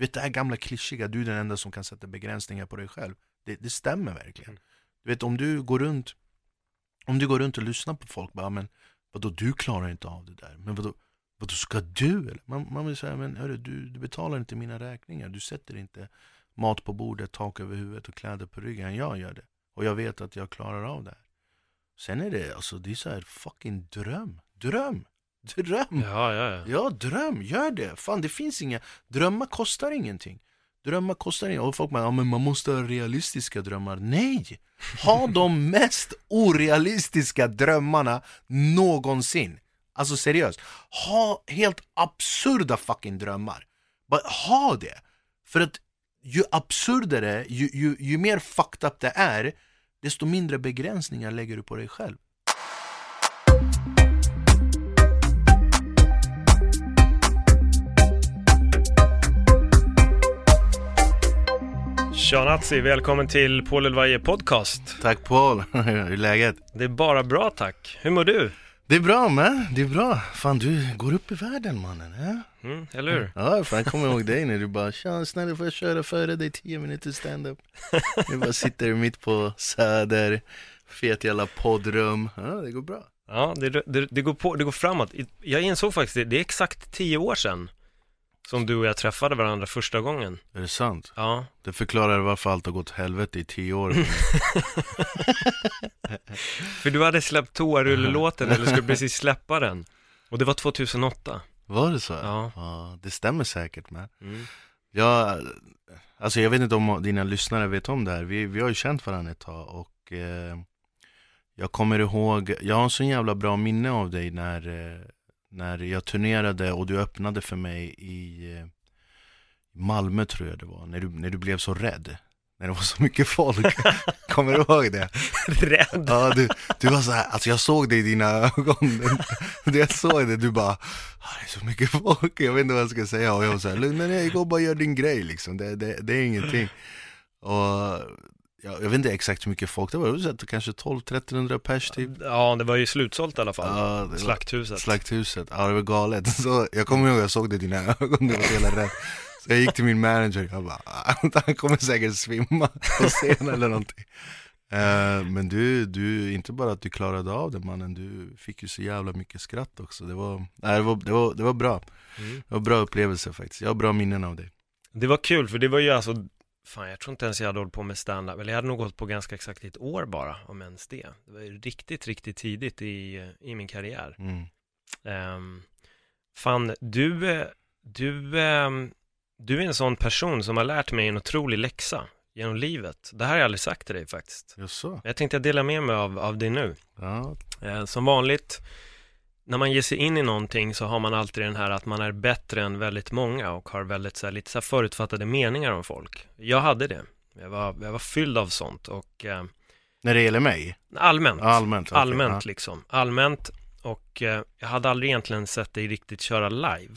Du vet det här gamla klyschiga, du är den enda som kan sätta begränsningar på dig själv. Det, det stämmer verkligen. Du vet om du går runt om du går runt och lyssnar på folk, bara men vadå du klarar inte av det där, men vadå, vadå ska du? Eller? Man, man vill säga, men hörru, du, du betalar inte mina räkningar, du sätter inte mat på bordet, tak över huvudet och kläder på ryggen, jag gör det. Och jag vet att jag klarar av det här. Sen är det, alltså det är så här fucking dröm, dröm! Dröm! Ja, ja, ja. Ja, dröm, gör det! Fan det finns inga, drömmar kostar ingenting. Drömmar kostar ingenting. Och folk bara, ja, men man måste ha realistiska drömmar. Nej! Ha de mest orealistiska drömmarna någonsin. Alltså seriöst. Ha helt absurda fucking drömmar. Bara ha det! För att ju absurdare, ju, ju, ju mer fucked up det är, desto mindre begränsningar lägger du på dig själv. Tja Nazi, välkommen till Paul Elvaje podcast. Tack Paul, hur är läget? Det är bara bra tack. Hur mår du? Det är bra med, det är bra. Fan du går upp i världen mannen. Ja? Mm, eller hur? Ja, fan jag kommer ihåg dig när du bara Tja snälla får jag köra före dig 10 minuter standup? Du bara sitter mitt på Söder, fet jävla poddrum. Ja, det går bra. Ja, det, det, det, går på, det går framåt. Jag insåg faktiskt det, det är exakt tio år sedan som du och jag träffade varandra första gången. Är det sant? Ja. Det förklarar varför allt har gått helvete i tio år. För du hade släppt toarullelåten, eller skulle precis släppa den. Och det var 2008. Var det så? Ja. ja det stämmer säkert med. Mm. Jag, alltså jag vet inte om dina lyssnare vet om det här. Vi, vi har ju känt varandra ett tag och eh, jag kommer ihåg, jag har en så jävla bra minne av dig när eh, när jag turnerade och du öppnade för mig i eh, Malmö tror jag det var, när du, när du blev så rädd. När det var så mycket folk. Kommer du ihåg det? Rädd? Ja, du, du var så här, alltså jag såg det i dina ögon. jag såg det, du bara, ah, det är så mycket folk, jag vet inte vad jag ska säga. Och jag var så här, lugna ner gå och bara gör din grej liksom, det, det, det är ingenting. Och jag, jag vet inte exakt hur mycket folk det var, det var kanske 12-1300 pers typ. Ja, det var ju slutsålt i alla fall. Ja, det Slakthuset var, Slakthuset, ja det var galet. Så Jag kommer ihåg, jag såg det i dina ögon, du var hela rädd Så jag gick till min manager, jag bara, ah, han kommer säkert svimma på scenen eller någonting. Uh, Men du, du, inte bara att du klarade av det mannen, du fick ju så jävla mycket skratt också. Det var, nej, det var, det var, det var bra. Mm. Det var bra upplevelse faktiskt, jag har bra minnen av dig. Det var kul, för det var ju alltså Fan, jag tror inte ens jag hade hållit på med stand-up, eller jag hade nog hållit på ganska exakt ett år bara, om ens det. Det var ju riktigt, riktigt tidigt i, i min karriär. Mm. Um, fan, du, du, um, du är en sån person som har lärt mig en otrolig läxa genom livet. Det här har jag aldrig sagt till dig faktiskt. Jaså? Jag tänkte jag dela med mig av, av det nu. Ja. Uh, som vanligt, när man ger sig in i någonting så har man alltid den här att man är bättre än väldigt många och har väldigt så här, lite så här förutfattade meningar om folk. Jag hade det. Jag var, jag var fylld av sånt och eh, När det gäller mig? Allmänt. Allmänt, okay, allmänt liksom. Allmänt och eh, jag hade aldrig egentligen sett dig riktigt köra live.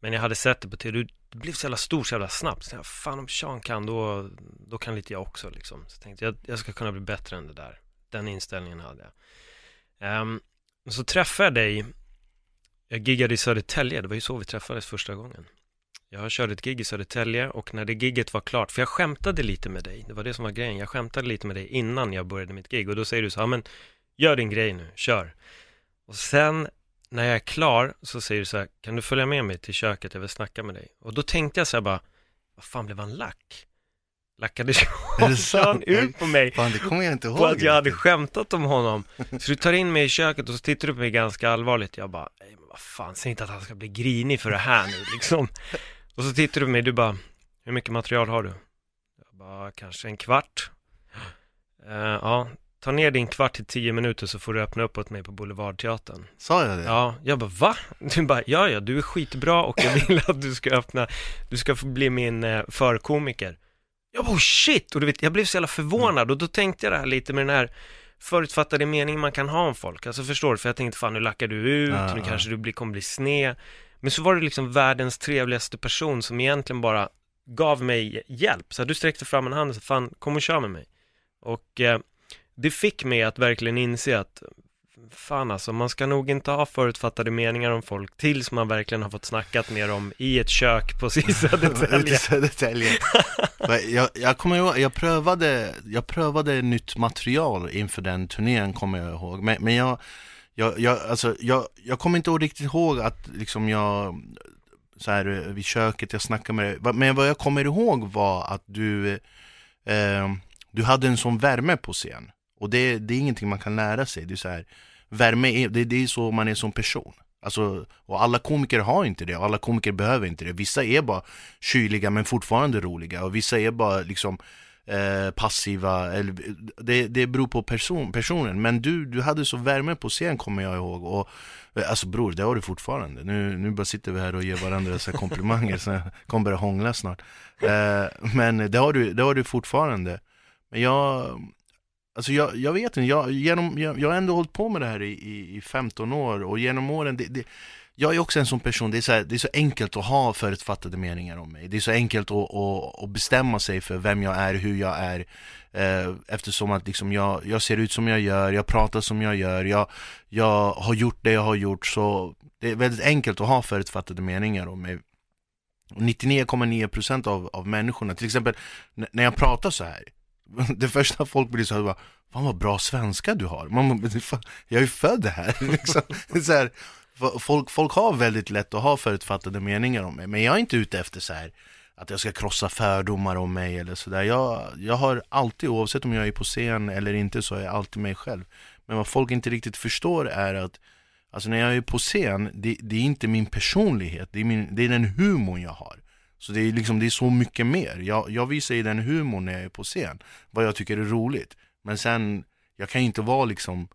Men jag hade sett det på tv. Du blev så jävla stor så jävla snabbt. Så jag, fan om Sean kan då, då kan lite jag också liksom. Så jag tänkte jag, jag ska kunna bli bättre än det där. Den inställningen hade jag. Um, så träffade jag dig, eh, jag giggade i Södertälje, det var ju så vi träffades första gången. Jag körde ett gig i Södertälje och när det gigget var klart, för jag skämtade lite med dig, det var det som var grejen, jag skämtade lite med dig innan jag började mitt gig och då säger du så, ja men gör din grej nu, kör. Och sen när jag är klar så säger du så här, kan du följa med mig till köket, jag vill snacka med dig. Och då tänkte jag så här bara, vad fan blev han lack? Lackade Sean ut på mig Fan, det kommer jag inte ihåg På att jag hade skämtat om honom Så du tar in mig i köket och så tittar du på mig ganska allvarligt Jag bara, nej men vad fan, säg inte att han ska bli grinig för det här nu liksom Och så tittar du på mig, du bara, hur mycket material har du? Jag bara, kanske en kvart uh, Ja, ta ner din kvart till tio minuter så får du öppna upp åt mig på Boulevardteatern. Sa jag det? Ja, jag bara va? Du bara, ja ja, du är skitbra och jag vill att du ska öppna, du ska få bli min eh, förkomiker. Jag bara, oh shit! Och du vet, jag blev så jävla förvånad och då tänkte jag det här lite med den här förutfattade meningen man kan ha om folk. Alltså förstår du? För jag tänkte fan nu lackar du ut, Ja, nu kanske du blir, kommer bli sned. Men så var det liksom världens trevligaste person som egentligen bara gav mig hjälp. Så här, du sträckte fram en hand och sa, fan kom och kör med mig. Och eh, det fick mig att verkligen inse att fan alltså, man ska nog inte ha förutfattade meningar om folk tills man verkligen har fått snackat med dem i ett kök på. Södertälje. Men jag, jag kommer ihåg, jag prövade, jag prövade nytt material inför den turnén kommer jag ihåg. Men, men jag, jag, jag, alltså, jag, jag kommer inte riktigt ihåg att liksom jag, så här vid köket, jag snackade med dig. Men vad jag kommer ihåg var att du, eh, du hade en sån värme på scen. Och det, det är ingenting man kan lära sig. Det är så här, värme, är, det, det är så man är som person. Alltså, och alla komiker har inte det, och alla komiker behöver inte det. Vissa är bara kyliga men fortfarande roliga, och vissa är bara liksom eh, passiva. Eller, det, det beror på person, personen. Men du, du hade så värme på scen kommer jag ihåg. Och, eh, alltså bror, det har du fortfarande. Nu, nu bara sitter vi här och ger varandra så här komplimanger, så jag kommer börja hångla snart. Eh, men det har, du, det har du fortfarande. Men jag, Alltså jag, jag vet inte, jag, genom, jag, jag har ändå hållit på med det här i, i, i 15 år och genom åren, det, det, jag är också en sån person, det är, så här, det är så enkelt att ha förutfattade meningar om mig. Det är så enkelt att, att, att bestämma sig för vem jag är, hur jag är. Eh, eftersom att liksom jag, jag ser ut som jag gör, jag pratar som jag gör, jag, jag har gjort det jag har gjort. Så det är väldigt enkelt att ha förutfattade meningar om mig. 99,9% av, av människorna, till exempel när jag pratar så här det första folk blir så här, bara, fan vad bra svenska du har. Man, fan, jag är ju född här. Liksom. så här folk, folk har väldigt lätt att ha förutfattade meningar om mig, men jag är inte ute efter så här att jag ska krossa fördomar om mig eller sådär. Jag, jag har alltid, oavsett om jag är på scen eller inte, så är jag alltid mig själv. Men vad folk inte riktigt förstår är att Alltså när jag är på scen, det, det är inte min personlighet, det är, min, det är den humorn jag har. Så det är liksom, det är så mycket mer. Jag, jag visar ju den humorn när jag är på scen, vad jag tycker är roligt. Men sen, jag kan ju inte vara liksom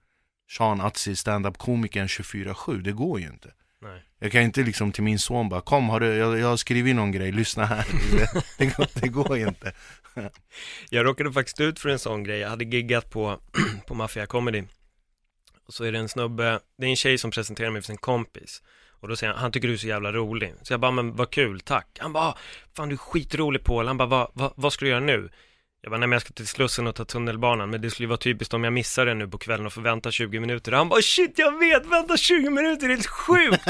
Sean Atzi, stand-up komikern 24-7, det går ju inte. Nej. Jag kan inte liksom till min son bara, kom har du, jag, jag har skrivit någon grej, lyssna här. Det, det, går, det går ju inte. Jag råkade faktiskt ut för en sån grej, jag hade giggat på, på Mafia Comedy Och så är det en snubbe, det är en tjej som presenterar mig för sin kompis och då säger han, han tycker du är så jävla rolig. Så jag bara, men vad kul, tack. Han bara, ah, fan du är skitrolig Paul. Han bara, vad, vad, vad ska du göra nu? Jag bara, nej men jag ska till Slussen och ta tunnelbanan. Men det skulle ju vara typiskt om jag missar det nu på kvällen och får vänta 20 minuter. Han bara, shit jag vet, vänta 20 minuter, det är helt sjukt!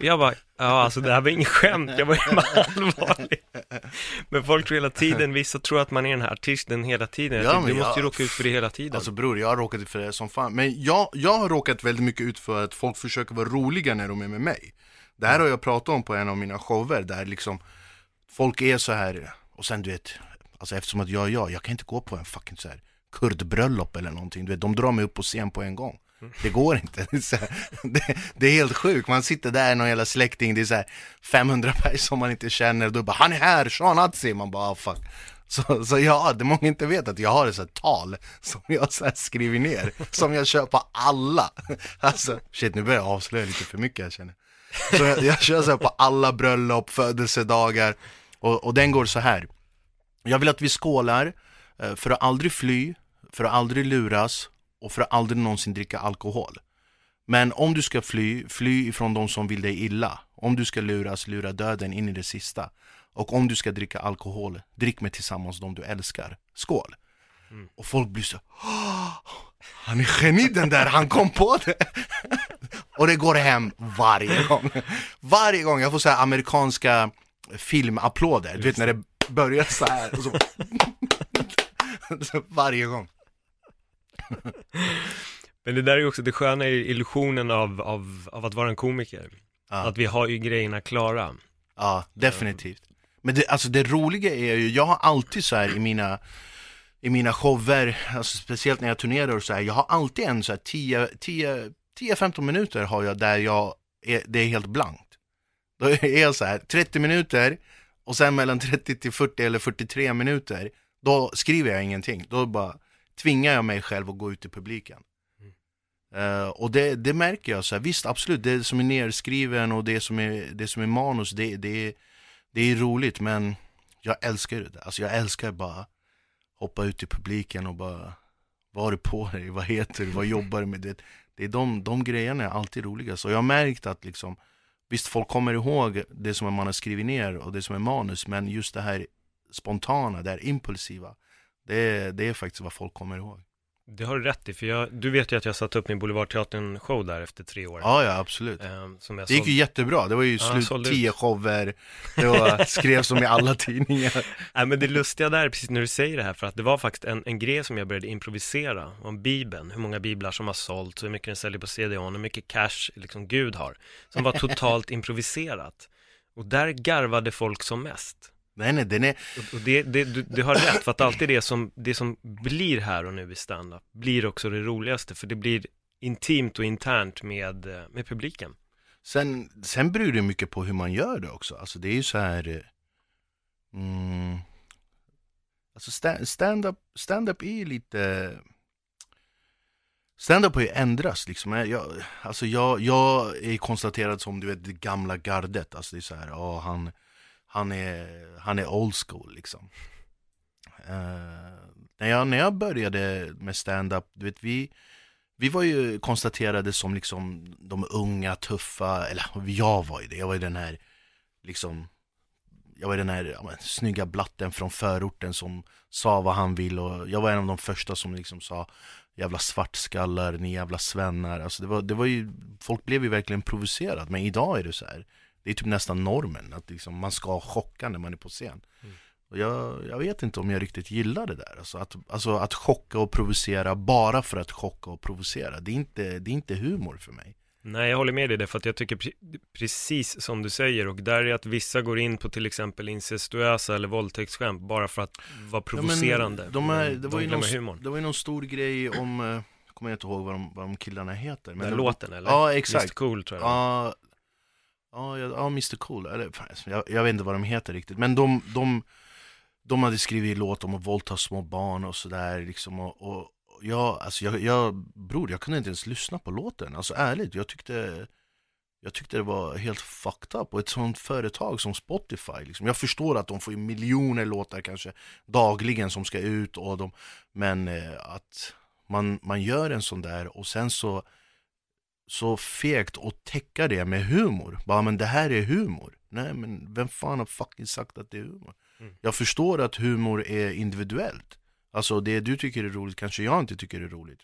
jag bara, ja alltså det här var inget skämt, jag var allvarlig. Men folk tror hela tiden, vissa tror att man är den här artisten hela tiden. Jag Ja, tycker, Du måste ju jag- råka ut för det hela tiden. Alltså bror, jag har råkat ut för det som fan. Men jag, jag har råkat väldigt mycket ut för att folk försöker vara roliga när de är med mig. Det här har jag pratat om på en av mina shower, där liksom folk är så här och sen du vet, alltså eftersom att jag är jag, jag kan inte gå på en fucking så här kurdbröllop eller någonting, du vet, de drar mig upp på scen på en gång. Det går inte. Det är, det, det är helt sjukt, man sitter där, någon jävla släkting, det är så här 500 personer som man inte känner, och då bara 'Han är här, Sean Atzi' man bara ah, 'fuck' Så, så ja, det många inte vet att jag har ett sånt tal som jag så skriver ner, som jag kör på alla. Alltså, shit nu börjar jag avslöja lite för mycket jag känner. Så jag, jag kör så på alla bröllop, födelsedagar, och, och den går så här. Jag vill att vi skålar eh, för att aldrig fly, för att aldrig luras och för att aldrig någonsin dricka alkohol. Men om du ska fly, fly ifrån de som vill dig illa. Om du ska luras, lura döden in i det sista. Och om du ska dricka alkohol, drick med tillsammans de du älskar. Skål! Och folk blir så "Åh, Han är geni den där, han kom på det! och det går hem varje gång. Varje gång, jag får så amerikanska filmapplåder, du vet när det börjar så här och så... så varje gång. Men det där är ju också det sköna i illusionen av, av, av att vara en komiker Ja. Att vi har ju grejerna klara Ja, definitivt. Men det, alltså det roliga är ju, jag har alltid så här i mina, i mina shower, alltså speciellt när jag turnerar och så här, jag har alltid en så här 10, 10, 10-15 minuter har jag där jag är, det är helt blankt. Då är jag så här 30 minuter och sen mellan 30 till 40 eller 43 minuter, då skriver jag ingenting. Då bara tvingar jag mig själv att gå ut i publiken. Uh, och det, det märker jag, så här, visst absolut, det som är nerskriven och det som är, det som är manus, det, det, det är roligt men jag älskar det. Alltså jag älskar bara hoppa ut i publiken och bara Vad har du på dig? Vad heter du? Vad jobbar du med? Det, det är de, de grejerna är alltid roligast. Och jag har märkt att liksom Visst, folk kommer ihåg det som man har skrivit ner och det som är manus Men just det här spontana, det här impulsiva Det, det är faktiskt vad folk kommer ihåg det har du rätt i, för jag, du vet ju att jag satte upp min Boulevardteatern-show där efter tre år. Ja, ja, absolut. Eh, som jag det gick ju jättebra, det var ju Ja, slut tio shower, det var, skrevs om i alla tidningar. Nej, men det lustiga där, precis när du säger det här, för att det var faktiskt en, en grej som jag började improvisera om Bibeln, hur många biblar som har sålts, hur mycket den säljer på CDON, hur mycket cash liksom Gud har, som var totalt improviserat. Och där garvade folk som mest. Nej, nej, den är... Och det, det, du, du har rätt, för att alltid det som, det som blir här och nu i standup blir också det roligaste, för det blir intimt och internt med, eh, med publiken. Sen, sen beror det mycket på hur man gör det också. Alltså det är ju så här... eh, Mm, alltså sta- stand-up stand-up är ju lite... Stand-up har ju ändrats liksom. Jag- Jag, alltså jag, jag är konstaterad som du vet det gamla gardet. Alltså det är så här, ja han, han, är, han är old school liksom. Uh, när, jag, när jag började med stand-up, du vet vi vi var ju konstaterade som liksom de unga, tuffa, eller jag var ju det, jag var ju den här liksom Jag var den här ja, men, snygga blatten från förorten som sa vad han vill och jag var en av de första som liksom sa Jävla svartskallar, ni jävla svennar, alltså det var, det var ju Folk blev ju verkligen provocerade, men idag är det så här. Det är typ nästan normen, att liksom man ska chocka när man är på scen och jag, jag vet inte om jag riktigt gillar det där alltså att, alltså att chocka och provocera bara för att chocka och provocera Det är inte, det är inte humor för mig Nej, jag håller med dig där, för att jag tycker pre- precis som du säger, och där är att vissa går in på till exempel incestuösa eller våldtäktsskämt bara för att vara provocerande. Ja, men de, är, Men det, var ju glömmer någon, det var ju någon stor grej om, eh, kommer jag inte ihåg vad de, vad de killarna heter Den det- låten eller? Ja Mr exakt, Cool tror jag. ja, ja, ja, ja Mr Cool, eller fan, jag, jag vet inte vad de heter riktigt Men de, de, de hade skrivit låt om att våldta små barn och sådär liksom och, och jag, alltså jag, jag, bror jag kunde inte ens lyssna på låten, alltså ärligt, jag tyckte jag tyckte det var helt fucked up och ett sånt företag som Spotify liksom. Jag förstår att de får miljoner låtar kanske dagligen som ska ut och de, Men eh, att man, man gör en sån där och sen så så fegt och täcka det med humor. Bara men det här är humor. Nej men vem fan har fucking sagt att det är humor? Mm. Jag förstår att humor är individuellt. Alltså det du tycker är roligt kanske jag inte tycker är roligt.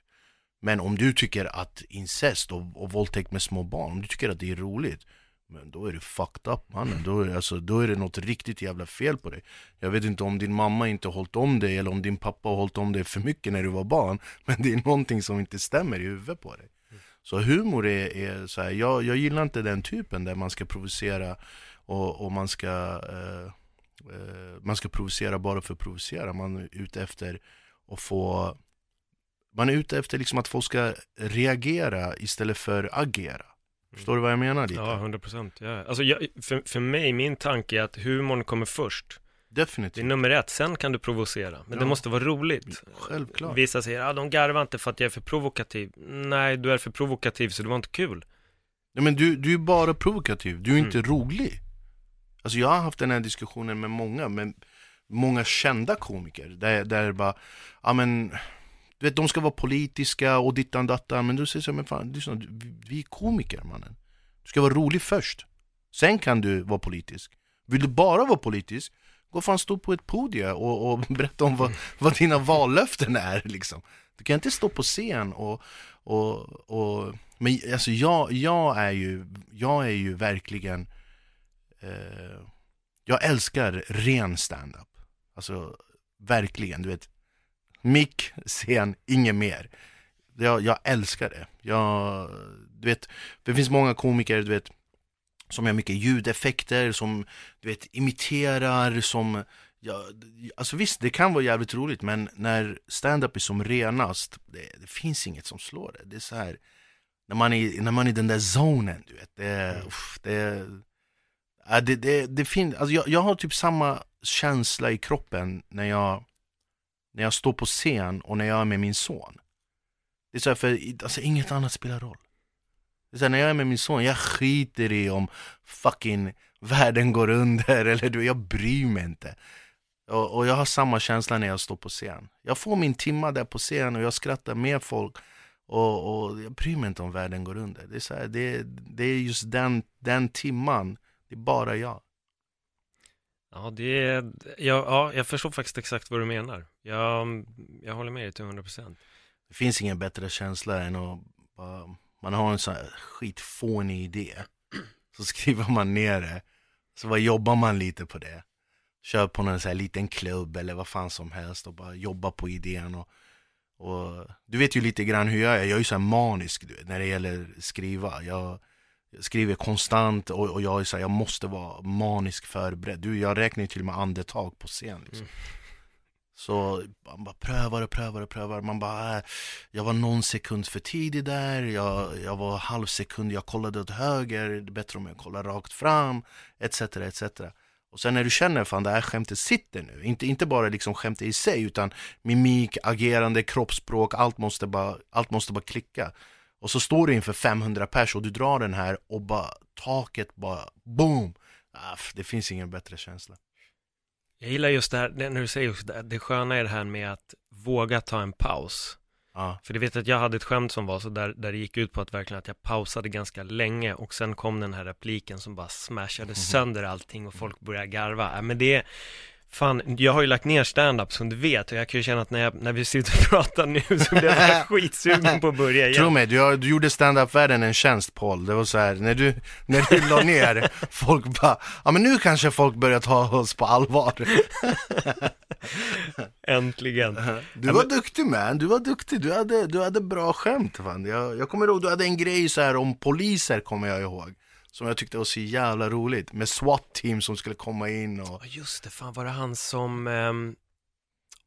Men om du tycker att incest och, och våldtäkt med små barn, om du tycker att det är roligt Men då är du fucked up mannen, då är, alltså, då är det något riktigt jävla fel på dig. Jag vet inte om din mamma inte hållit om dig eller om din pappa har hållit om dig för mycket när du var barn Men det är någonting som inte stämmer i huvudet på dig Så humor är, är så här, jag, jag gillar inte den typen där man ska provocera och, och man ska eh, eh, Man ska provocera bara för att provocera, man är ute efter att få man är ute efter liksom att folk ska reagera istället för agera. Förstår du vad jag menar? Lite? Ja, 100 procent. Ja. Alltså, jag, för, för mig, min tanke är att humorn kommer först. Det är Definitivt. nummer ett, sen kan du provocera. Men det Ja. måste vara roligt. Självklart. Vissa säger, ja, de garvar inte för att jag är för provokativ. Nej, du är för provokativ så det var inte kul. Nej, men du, du är bara provokativ, du är inte Mm. rolig. Alltså jag har haft den här diskussionen med många, med många kända komiker. Där, där bara, ja men, du vet de ska vara politiska och dittan dattan. Men du säger så men fan, lyssna, vi är komiker mannen. Du ska vara rolig först. Sen kan du vara politisk. Vill du bara vara politisk, gå fan stå på ett podium och, och berätta om vad, vad dina vallöften är liksom. Du kan inte stå på scen och, och, och men alltså jag, jag är ju, jag är ju verkligen eh, Jag älskar ren standup. Alltså verkligen, du vet. Mick, scen, inget mer. Jag, jag älskar det. Jag, Du vet, det finns många komiker, du vet som gör mycket ljudeffekter, som du vet imiterar, som Ja, alltså visst, det kan vara jävligt roligt men när stand-up är som renast, det, det finns inget som slår det. Det är så här när man är, när man är i den där zonen, du vet. Det, uff, det, ja, det, det, det finns, alltså jag, jag har typ samma känsla i kroppen när jag när jag står på scen och när jag är med min son. Det är så här, för alltså, inget annat spelar roll. Det är så här, när jag är med min son, jag skiter i om fucking världen går under eller du, jag bryr mig inte. Och, och, jag har samma känsla när jag står på scen. Jag får min timma där på scen och jag skrattar med folk och, och jag bryr mig inte om världen går under. Det är, så här, det, det är just den, den timman, det är bara jag. Ja, det är, ja, ja, jag förstår faktiskt exakt vad du menar. Jag, jag håller med dig till 100%. Det finns ingen bättre känsla än att bara, man har en sån här skitfånig idé. Så skriver man ner det. Så bara jobbar man lite på det. Kör på någon sån här liten klubb eller vad fan som helst och bara jobbar på idén. Och, och du vet ju lite grann hur jag är. Jag är ju så här manisk du vet, när det gäller skriva. Jag, skriver konstant och, och jag är så här, jag måste vara manisk förberedd. Du, jag räknar ju till och med andetag på scen. Liksom. Mm. Så man bara prövar och prövar och prövar. Man bara, äh, jag var någon sekund för tidig där, jag, jag var halv sekund, jag kollade åt höger, det är bättre om jag kollar rakt fram, etc. etc. Och sen när du känner fan det här skämtet sitter nu, inte, inte bara liksom skämtet i sig utan mimik, agerande, kroppsspråk, allt måste bara, allt måste bara klicka. Och så står du inför 500 pers och du drar den här och bara taket bara boom! Ah, det finns ingen bättre känsla. Jag gillar just det här, när du säger just det, det sköna är det här med att våga ta en paus. Ja. För du vet att jag hade ett skämt som var så där, där det gick ut på att verkligen att jag pausade ganska länge och sen kom den här repliken som bara smashade sönder allting och folk började garva. Ja, men det, Fan, jag har ju lagt ner stand-up som du vet och jag kan ju känna att när, jag, när vi sitter och pratar nu så blir jag skitsugen på att börja igen. Tro mig, du, du gjorde stand-up-världen en tjänst Paul. Det var så här, när du, när du la ner, folk bara, ja men nu kanske folk börjar ta oss på allvar. Äntligen. Du var duktig man, du var duktig, du hade, du hade bra skämt fan. Jag, jag kommer ihåg, du hade en grej så här om poliser kommer jag ihåg. Som jag tyckte var så jävla roligt, med SWAT-team som skulle komma in och... Just det, fan var det han som... Um...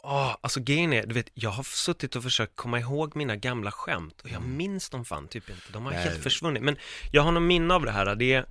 Oh, alltså grejen är, du vet, jag har suttit och försökt komma ihåg mina gamla skämt och jag mm. minns dem fan typ inte, de har Nej. helt försvunnit. Men jag har någon minne av det här, det är,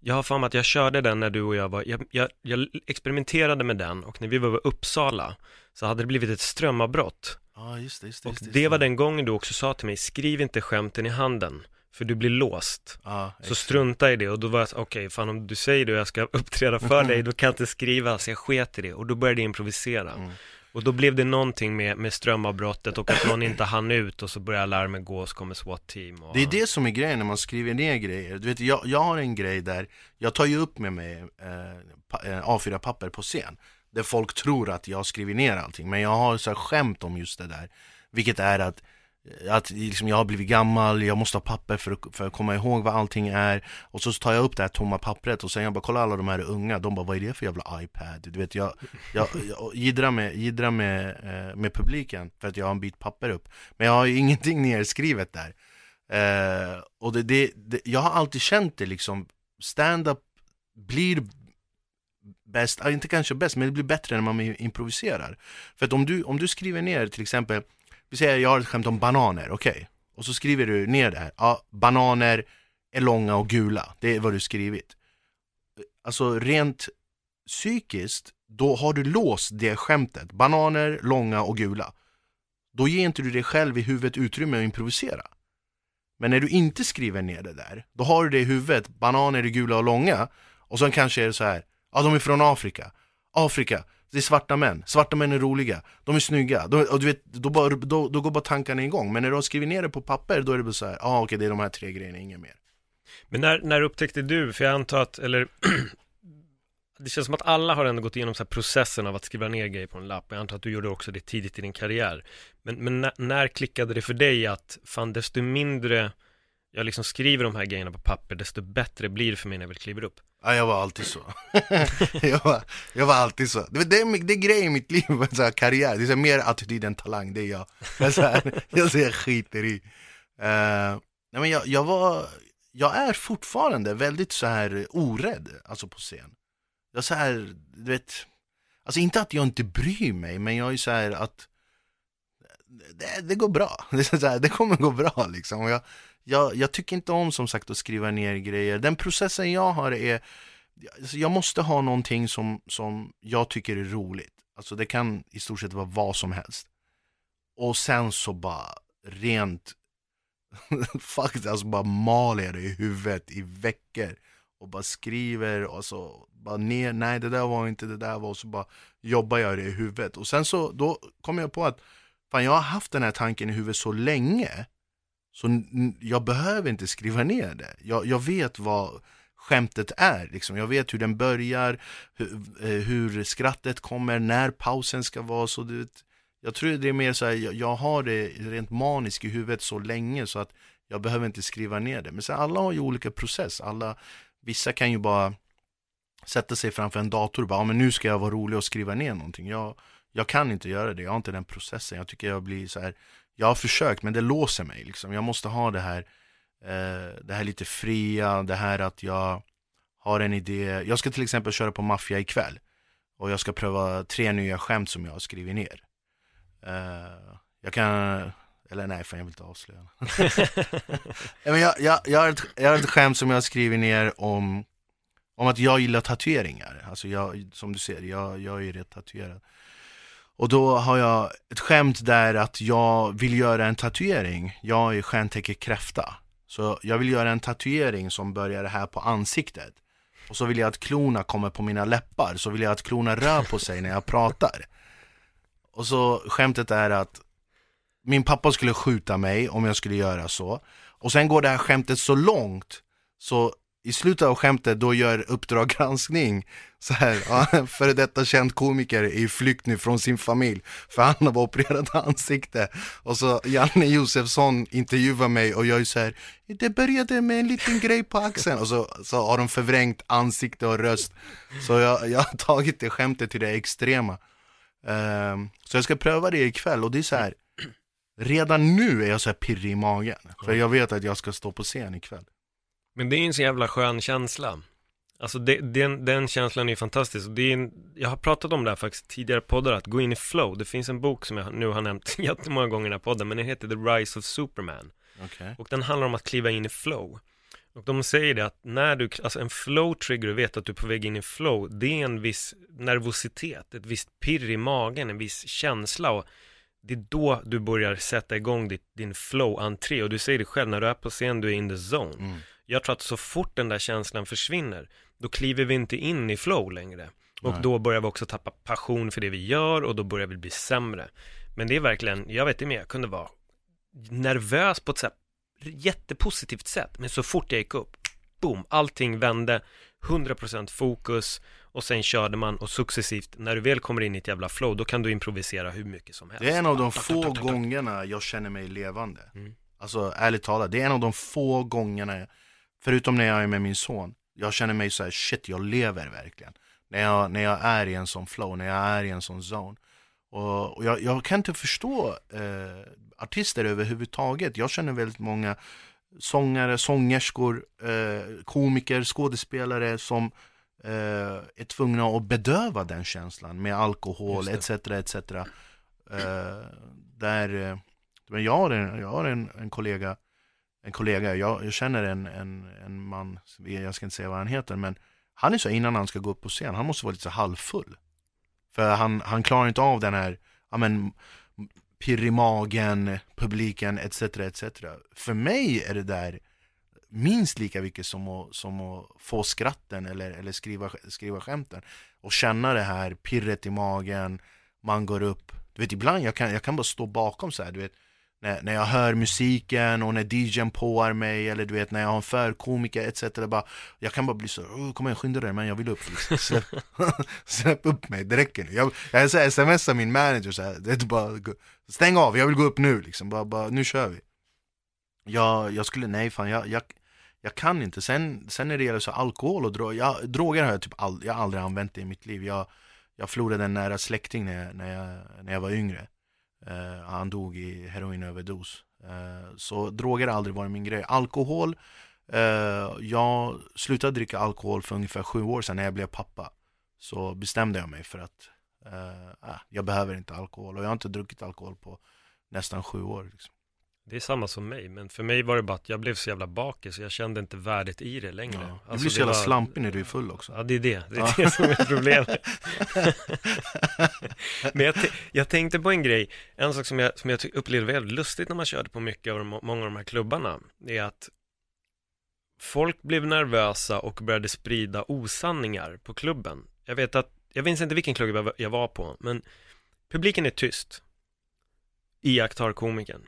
jag har för mig att jag körde den när du och jag var, jag, jag, jag experimenterade med den och när vi var i Uppsala så hade det blivit ett strömavbrott. Ja, just det, just det. Just det, och det var den gången du också sa till mig, skriv inte skämten i handen. För du blir låst. Ja, så strunta i det och då var jag okej, okay, fan om du säger det och jag ska uppträda för dig, då kan jag inte skriva, så jag sket i det. Och då började jag improvisera. Mm. Och då blev det någonting med, med strömavbrottet och att någon inte hann ut och så började larmet gå och så kommer SWAT-team. Och... Det är det som är grejen när man skriver ner grejer. Du vet, jag, jag har en grej där, jag tar ju upp med mig eh, A4-papper på scen. Där folk tror att jag skriver ner allting. Men jag har så här skämt om just det där. Vilket är att att liksom, jag har blivit gammal, jag måste ha papper för att, för att komma ihåg vad allting är. Och så tar jag upp det här tomma pappret och sen jag bara kolla alla de här unga. De bara vad är det för jävla iPad? Du vet jag, jag, jag jiddrar, med, jiddrar med, eh, med publiken för att jag har en bit papper upp. Men jag har ju ingenting nerskrivet där. Eh, Och det, det, det, jag har alltid känt det liksom Stand-up blir bäst, inte kanske bäst, men det blir bättre när man improviserar. För att om du, om du skriver ner till exempel vi säger jag har ett skämt om bananer, okej? Okay. Och så skriver du ner det här. Ja, bananer är långa och gula. Det är vad du skrivit. Alltså rent psykiskt, då har du låst det skämtet. Bananer, långa och gula. Då ger inte du dig själv i huvudet utrymme att improvisera. Men när du inte skriver ner det där, då har du det i huvudet, bananer är gula och långa. Och sen kanske är det så här, ja de är från Afrika. Afrika, det är svarta män, svarta män är roliga, de är snygga, de, och du vet, då, bara, då, då går bara tankarna igång. Men när du har skrivit ner det på papper, då är det bara så här, ja ah, okej okay, det är de här tre grejerna, inget mer. Men när, när upptäckte du, för jag antar att, eller Det känns som att alla har ändå gått igenom så processen av att skriva ner grejer på en lapp. Jag antar att du gjorde också det tidigt i din karriär. Men, men när, när klickade det för dig att, fan desto mindre jag liksom skriver de här grejerna på papper, desto bättre blir det för mig när jag väl kliver upp? Ja, jag var alltid så. jag, var, jag var alltid så. Det, det, det är grejen i mitt liv, så här, karriär. Det är så här, mer attityd än talang, det är jag. Jag, så här, jag, så skiter i. Uh, nej, men jag, jag, var, jag är fortfarande väldigt så här orädd, alltså på scen. Jag så här, du vet, alltså inte att jag inte bryr mig, men jag är så här att det, det går bra. Det, är så här, det kommer gå bra liksom. Och jag, jag, jag, tycker inte om som sagt att skriva ner grejer. Den processen jag har är, alltså jag måste ha någonting som, som jag tycker är roligt. Alltså det kan i stort sett vara vad som helst. Och sen så bara rent faktiskt alltså bara maler jag det i huvudet i veckor. Och bara skriver och så bara ner, nej det där var inte det där var och så bara jobbar jag det i huvudet. Och sen så då kommer jag på att fan jag har haft den här tanken i huvudet så länge så jag behöver inte skriva ner det. Jag, jag vet vad skämtet är, liksom. jag vet hur den börjar, hur, eh, hur skrattet kommer, när pausen ska vara. Så det, jag tror det är mer så här, jag, jag har det rent maniskt i huvudet så länge så att jag behöver inte skriva ner det. Men sen alla har ju olika process, alla, vissa kan ju bara sätta sig framför en dator och bara, ja, men nu ska jag vara rolig och skriva ner någonting. Jag, jag kan inte göra det, jag har inte den processen. Jag tycker jag blir så här, jag har försökt men det låser mig liksom. Jag måste ha det här, eh, det här lite fria, det här att jag har en idé. Jag ska till exempel köra på Maffia ikväll. Och jag ska pröva tre nya skämt som jag har skrivit ner. Eh, jag kan, eller nej fan jag vill inte avslöja. Men jag, jag, jag, har ett, jag har ett skämt som jag har skrivit ner om, om att jag gillar tatueringar. Alltså jag, som du ser, jag, jag är ju rätt tatuerad. Och då har jag ett skämt där att jag vill göra en tatuering. Jag är stjärntecken kräfta. Så jag vill göra en tatuering som börjar här på ansiktet. Och så vill jag att klorna kommer på mina läppar. Så vill jag att klorna rör på sig när jag pratar. Och så skämtet är att min pappa skulle skjuta mig om jag skulle göra så. Och sen går det här skämtet så långt så i slutet av skämtet då gör Uppdrag granskning så här, ja, före detta känd komiker är i flykt nu från sin familj för han har opererat ansikte. Och så Janne Josefsson intervjuar mig och jag är så här, det började med en liten grej på axeln och så, så har de förvrängt ansikte och röst. Så jag, jag har tagit det skämtet till det extrema. um, så jag ska pröva det ikväll och det är så här, redan nu är jag så här pirrig i magen. För jag vet att jag ska stå på scen ikväll. Men det är ju en så jävla skön känsla. Alltså det, den, den känslan är ju fantastisk. Det är en, jag har pratat om det här faktiskt tidigare poddar, att gå in i flow. Det finns en bok som jag nu har nämnt jättemånga gånger i den här podden, men den heter The Rise of Superman. Okej. Och den handlar om att kliva in i flow. Och de säger det att när du, alltså en flow trigger, du vet att du är på väg in i flow, det är en viss nervositet, ett visst pirr i magen, en viss känsla och det är då du börjar sätta igång ditt, din flow-entré och du säger det själv, när du är på scen, du är in the zone. Mm. Jag tror att så fort den där känslan försvinner, då kliver vi inte in i flow längre. Och Nej. då börjar vi också tappa passion för det vi gör och då börjar vi bli sämre. Men det är verkligen, jag vet inte mer, jag kunde vara nervös på ett sätt, jättepositivt sätt. Men så fort jag gick upp, boom, allting vände, 100% fokus och sen körde man och successivt, när du väl kommer in i ett jävla flow, då kan du improvisera hur mycket som helst. Det är en av de få gångerna jag känner mig levande. Mm. Alltså ärligt talat, det är en av de få gångerna, förutom när jag är med min son, jag känner mig så här: shit jag lever verkligen. När jag, när jag är i en sån flow, när jag är i en sån zone. Och, och jag, jag kan inte förstå eh, artister överhuvudtaget. Jag känner väldigt många sångare, sångerskor, eh, komiker, skådespelare som eh, är tvungna att bedöva den känslan med alkohol etc. etc. Eh, där, eh, men jag har en, jag har en, en kollega, en kollega, jag, jag känner en, en, en man, jag ska inte säga vad han heter, men han är så innan han ska gå upp på scen, han måste vara lite så halvfull. För han, han klarar inte av den här, ja men, pirr i magen, publiken etc. etc. För mig är det där minst lika mycket som att, som att få skratten eller, eller skriva, skriva skämten. Och känna det här pirret i magen, man går upp. Du vet ibland jag kan jag kan bara stå bakom så här, du vet när, när jag hör musiken och när DJn påar mig eller du vet när jag har en förkomiker etc. Bara, jag kan bara bli så, oh, kom igen skynda dig men jag vill upp liksom. släpp, släpp upp mig, det räcker nu. Jag, jag så här, smsar min manager så här, det är bara, stäng av, jag vill gå upp nu liksom, bara, bara, nu kör vi. Jag, jag skulle, nej fan jag, jag, jag kan inte. Sen, sen när det gäller så alkohol och droger, jag, droger har jag typ all, jag aldrig använt det i mitt liv. Jag, jag förlorade en nära släkting när jag, när jag, när jag var yngre. Eh, han dog i heroinöverdos. Eh, så droger har aldrig varit min grej. Alkohol, eh, jag slutade dricka alkohol för ungefär sju år sedan när jag blev pappa. Så bestämde jag mig för att äh, jag behöver inte alkohol och jag har inte druckit alkohol på nästan sju år. Liksom. Det är samma som mig, men för mig var det bara att jag blev så jävla bakis så jag kände inte värdet i det längre. Ja. Du Alltså, blir så jävla var- slampig när du är full också. Ja, det är det. Det är Ja. det som är problemet. Men jag, jag tänkte på en grej, en sak som jag, som jag upplevde väldigt lustigt när man körde på mycket av de, många av de här klubbarna, är att folk blev nervösa och började sprida osanningar på klubben. Jag vet att, jag minns inte vilken klubb jag var- jag var på, men publiken är tyst. Iakttar komikern.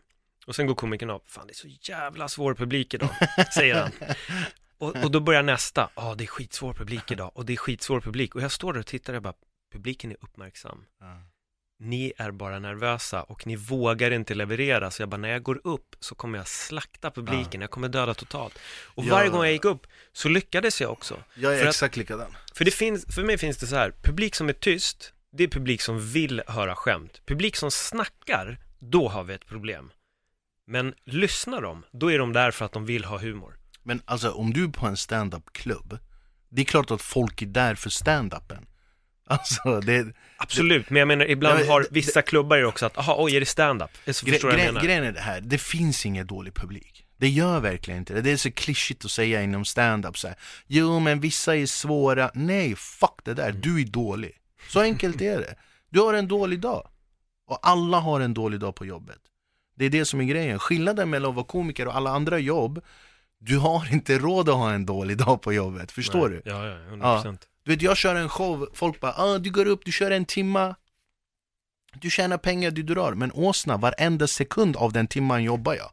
Och sen går komikern av, fan det är så jävla svår publik idag, säger han. Och, och då börjar nästa, ja det är skitsvår publik idag och det är skitsvår publik. Och jag står där och tittar och bara, publiken är uppmärksam. Ni är bara nervösa och ni vågar inte leverera. Så jag bara, när jag går upp så kommer jag slakta publiken, jag kommer döda totalt. Och Ja. varje gång jag gick upp så lyckades jag också. Jag är För att- exakt likadan. För, det finns, för mig finns det så här, publik som är tyst, det är publik som vill höra skämt. Publik som snackar, då har vi ett problem. Men lyssnar de, då är de där för att de vill ha humor. Men alltså om du är på en stand-up-klubb, det är klart att folk är där för stand-upen. Alltså det, Absolut, men jag menar ibland Ja, har det- vissa klubbar ju också att, aha, oj, är det stand-up? Så gre förstår gre vad jag menar. grejen är det här, det finns ingen dålig publik. Det gör verkligen inte det. Det är så klyschigt att säga inom stand-up så här. Jo men vissa är svåra. Nej, fuck det där. Du är dålig. Så enkelt är det. Du har en dålig dag. Och alla har en dålig dag på jobbet. Det är det som är grejen. Skillnaden mellan att vara komiker och alla andra jobb, du har inte råd att ha en dålig dag på jobbet. Förstår Nej, du? Ja, ja, 100%. Du vet, jag kör en show, folk bara ah, du går upp, du kör en timma Du tjänar pengar, du drar Men åsna, varenda sekund av den timman jobbar jag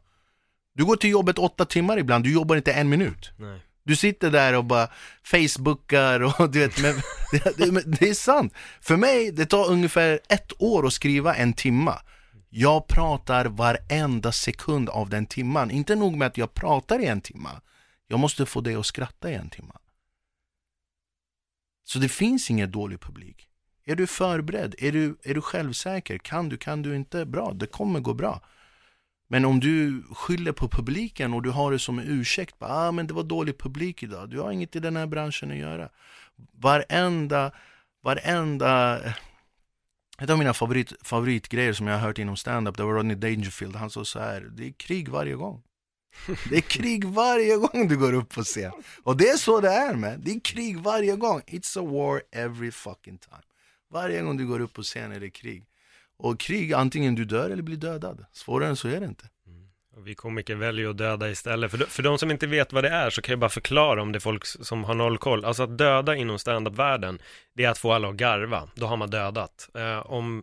Du går till jobbet åtta timmar ibland, du jobbar inte en minut Nej. Du sitter där och bara facebookar och du vet, men det, det, det är sant För mig, det tar ungefär ett år att skriva en timma jag pratar varenda sekund av den timman Inte nog med att jag pratar i en timma Jag måste få dig att skratta i en timma så det finns ingen dålig publik. Är du förberedd? Är du, är du självsäker? Kan du, kan du inte? Bra, det kommer gå bra. Men om du skyller på publiken och du har det som en ursäkt, bara, ah, men det var dålig publik idag, du har inget i den här branschen att göra. Varenda, varenda, ett av mina favorit, favoritgrejer som jag har hört inom stand-up, det var Rodney Dangerfield, han sa så här, det är krig varje gång. Det är krig varje gång du går upp på scen. Och det är så det är med. Det är krig varje gång. It's a war every fucking time. Varje gång du går upp på scen är det krig. Och krig, antingen du dör eller blir dödad. Svårare än så är det inte. Vi komiker väljer att döda istället. För de, för de som inte vet vad det är så kan jag bara förklara om det är folk som har noll koll. Alltså att döda inom standup-världen, det är att få alla att garva. Då har man dödat. Eh, om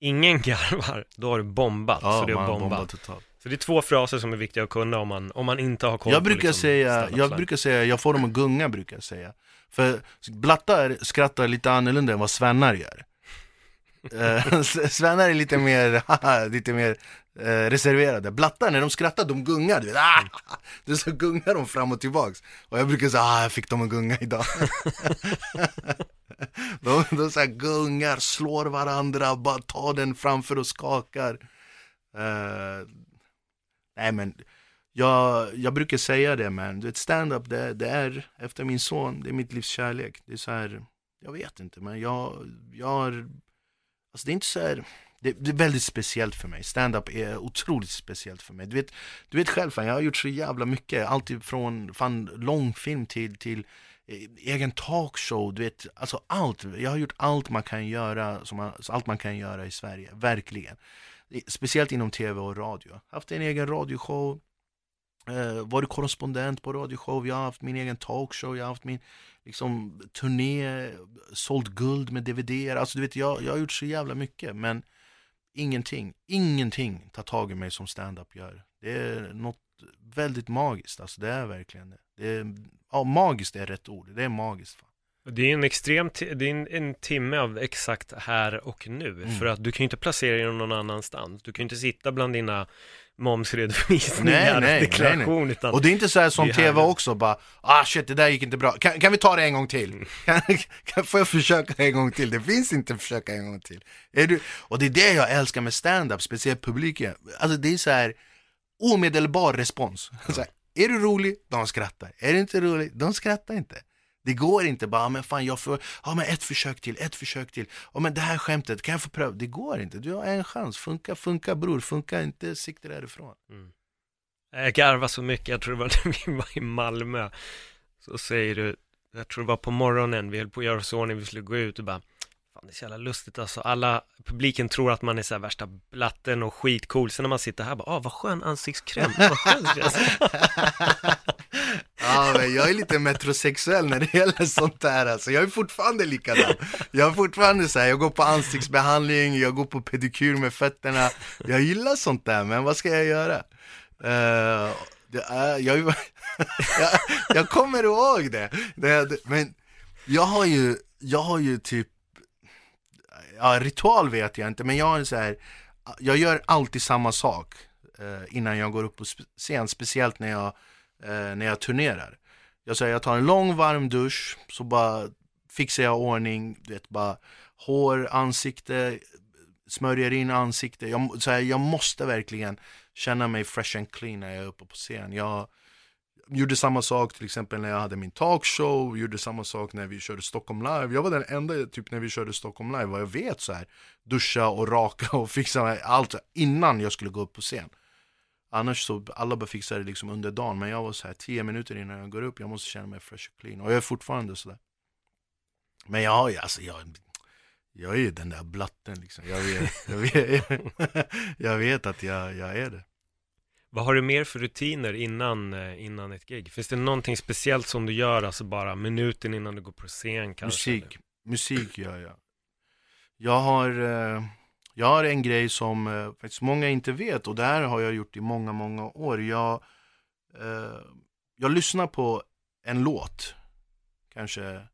ingen garvar, då har du bombat. så det är man bomba. bombat totalt. Så det är två fraser som är viktiga att kunna om man, om man inte har koll Jag på brukar, liksom, säga, jag brukar säga, jag får dem att gunga brukar jag säga. För blattar skrattar lite annorlunda än vad svennar gör. Eh, svennar är lite mer, lite mer eh, reserverade. Blattar när de skrattar, de gungar. Du vet, ah! Du så gungar de fram och tillbaks. Och jag brukar säga, ah, jag fick dem att gunga idag. de de så här gungar, slår varandra, bara tar den framför och skakar. Eh, nej men, jag, jag brukar säga det men, du vet stand-up det, det är, efter min son, det är mitt livs kärlek. Det är så här, jag vet inte men jag, jag har, alltså det är inte så här, det, är väldigt speciellt för mig. Stand-up är otroligt speciellt för mig. Du vet, du vet själv fan, jag har gjort så jävla mycket, Allt från fan långfilm till, till eh, egen talkshow, du vet, alltså allt. Jag har gjort allt man kan göra, som man, allt man kan göra i Sverige, verkligen. Speciellt inom tv och radio. Haft en egen radioshow, eh, varit korrespondent på radioshow, jag har haft min egen talkshow, jag har haft min liksom, turné, sålt guld med DVD. Alltså du vet, jag, jag har gjort så jävla mycket men ingenting, ingenting tar tag i mig som stand-up gör. Det är något väldigt magiskt, alltså det är verkligen det. det är, ja, magiskt är rätt ord, det är magiskt. Fan. Det är en extrem, det är en, en timme av exakt här och nu. Mm. För att du kan ju inte placera dig någon annanstans. Du kan ju inte sitta bland dina momsredovisningar Nej, nej, och deklaration. Utan Och det är inte så här som tv också, bara ah shit det där gick inte bra, kan, kan vi ta det en gång till? Kan, kan, får jag försöka en gång till? Det finns inte försöka en gång till. Är du, och det är det jag älskar med stand-up, speciellt publiken. Alltså det är så här omedelbar respons. Så här, är du rolig? De skrattar. Är du inte rolig? De skrattar inte. Det går inte bara, ah, men fan jag får, ja men ett försök till, ett försök till. Ja men det här skämtet, kan jag få pröva? Det går inte, du har en chans. Funka, funka bror, funka inte, sikta därifrån. Mm. Jag garvar så mycket, jag tror det var när vi var i Malmö. Så säger du, jag tror det var på morgonen, vi höll på att göra oss i ordning, vi skulle gå ut och bara Fan, det är så jävla lustigt alltså, alla, publiken tror att man är så här värsta blatten och skitcool, sen när man sitter här bara, ah vad skön ansiktskräm, vad skön. Ja, men jag är lite metrosexuell när det gäller sånt där alltså. Jag är fortfarande likadan. Jag är fortfarande så här, jag går på ansiktsbehandling, jag går på pedikyr med fötterna. Jag gillar sånt där, men vad ska jag göra? Uh, är, jag, jag, jag kommer ihåg det. det. Men jag har ju, jag har ju typ, ja ritual vet jag inte, men jag är så här, jag gör alltid samma sak eh, innan jag går upp på scen, speciellt när jag eh, när jag turnerar. Jag här, jag tar en lång varm dusch, så bara fixar jag ordning, du vet bara hår, ansikte, smörjer in ansikte. Jag, så här, jag måste verkligen känna mig fresh and clean när jag är uppe på scen. Jag gjorde samma sak till exempel när jag hade min talkshow, gjorde samma sak när vi körde Stockholm live. Jag var den enda typ när vi körde Stockholm live, vad jag vet så här, duscha och raka och fixa allt innan jag skulle gå upp på scen. Annars så, alla bara fixar det liksom under dagen Men jag var så här 10 minuter innan jag går upp Jag måste känna mig fresh och clean Och jag är fortfarande sådär Men jag har ju, alltså jag Jag är ju den där blatten liksom Jag vet, jag vet, jag vet att jag, jag är det vad har du mer för rutiner innan, eh, innan ett gig? Finns det någonting speciellt som du gör, alltså bara minuten innan du går på scen kanske? Musik, musik gör jag Jag har eh, jag har en grej som eh, faktiskt många inte vet och det här har jag gjort i många, många år. Jag, jag lyssnar på en låt, kanske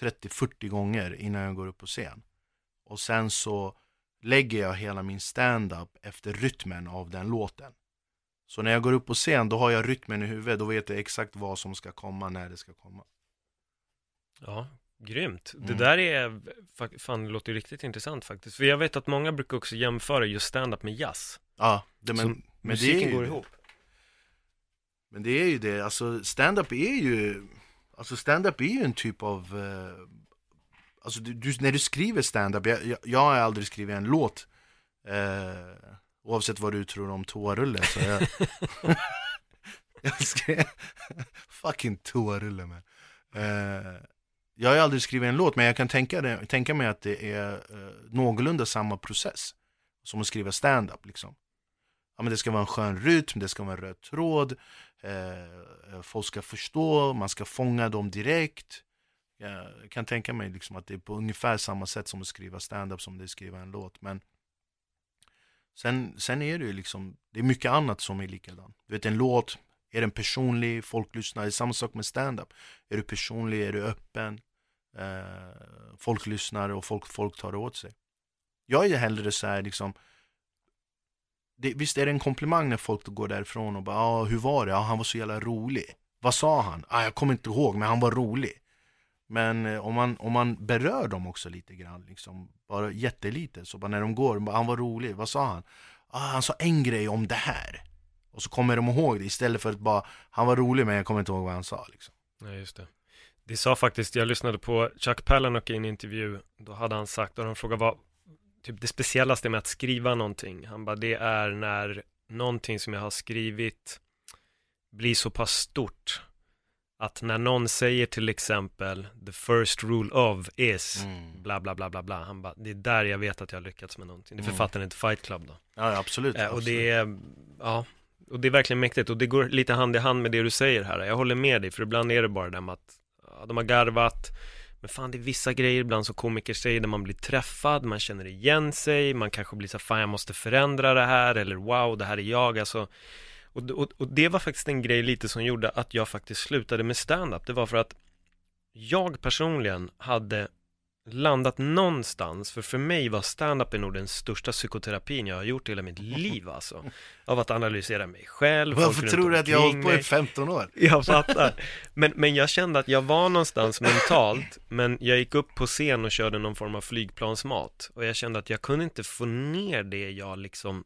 30-40 gånger innan jag går upp på scen. Och sen så lägger jag hela min stand-up efter rytmen av den låten. Så när jag går upp på scen, då har jag rytmen i huvudet, då vet jag exakt vad som ska komma, när det ska komma. Ja, Grymt. Mm. Det där är, fan det låter riktigt intressant faktiskt. För jag vet att många brukar också jämföra just stand-up med jazz. Ja, det, men, men musiken det ju går ihop. Men det är ju det, alltså stand-up är ju, alltså stand-up är ju en typ av, eh, alltså du, du, när du skriver stand-up, jag, jag, jag, har aldrig skrivit en låt, eh, oavsett vad du tror om toarulle, så jag, jag skrev, fucking toarulle man. Eh, jag har aldrig skrivit en låt, men jag kan tänka, det, tänka mig att det är eh, någorlunda samma process som att skriva stand-up. Liksom. Ja, men det ska vara en skön rytm, det ska vara en röd tråd, eh, folk ska förstå, man ska fånga dem direkt. Jag kan tänka mig liksom att det är på ungefär samma sätt som att skriva stand-up som det är att skriva en låt. Men sen, sen är det ju liksom, det är mycket annat som är likadant. Du vet en låt, är den personlig? Folk lyssnar. Det är samma sak med stand-up. Är du personlig? Är du öppen? Eh, folk lyssnar och folk, folk tar det åt sig. Jag är hellre så här liksom det, Visst är det en komplimang när folk går därifrån och bara ah, hur var det? Ah, han var så jävla rolig. Vad sa han? Ah, jag kommer inte ihåg, men han var rolig. Men eh, om, man, om man berör dem också lite grann, liksom, bara jättelite, så bara när de går, bara, han var rolig, vad sa han? Ah, han sa en grej om det här. Och så kommer de ihåg det istället för att bara, han var rolig men jag kommer inte ihåg vad han sa liksom. Nej, just det. Det sa faktiskt, jag lyssnade på Chuck Palahniuk i en intervju, då hade han sagt, och de frågade vad, typ det speciellaste med att skriva någonting, han bara, det är när någonting som jag har skrivit blir så pass stort att när någon säger till exempel the first rule of is mm. bla bla bla bla bla han bara, det är där jag vet att jag har lyckats med någonting. Det är mm. författaren till Fight Club då. Ja, absolut. Eh, och absolut. det är, ja, och det är verkligen mäktigt och det går lite hand i hand med det du säger här. Jag håller med dig, för ibland är det bara det med att ja, de har garvat, men fan det är vissa grejer ibland som komiker säger där man blir träffad, man känner igen sig, man kanske blir så fan jag måste förändra det här, eller wow, det här är jag, alltså och, och, och det var faktiskt en grej lite som gjorde att jag faktiskt slutade med stand-up. Det var för att jag personligen hade landat någonstans, för för mig var stand-up nog den största psykoterapin jag har gjort i hela mitt liv alltså. Av att analysera mig själv. Varför tror du att jag har hållit på i 15 år? Jag fattar. Men, men jag kände att jag var någonstans mentalt, men jag gick upp på scen och körde någon form av flygplansmat. Och jag kände att jag kunde inte få ner det jag liksom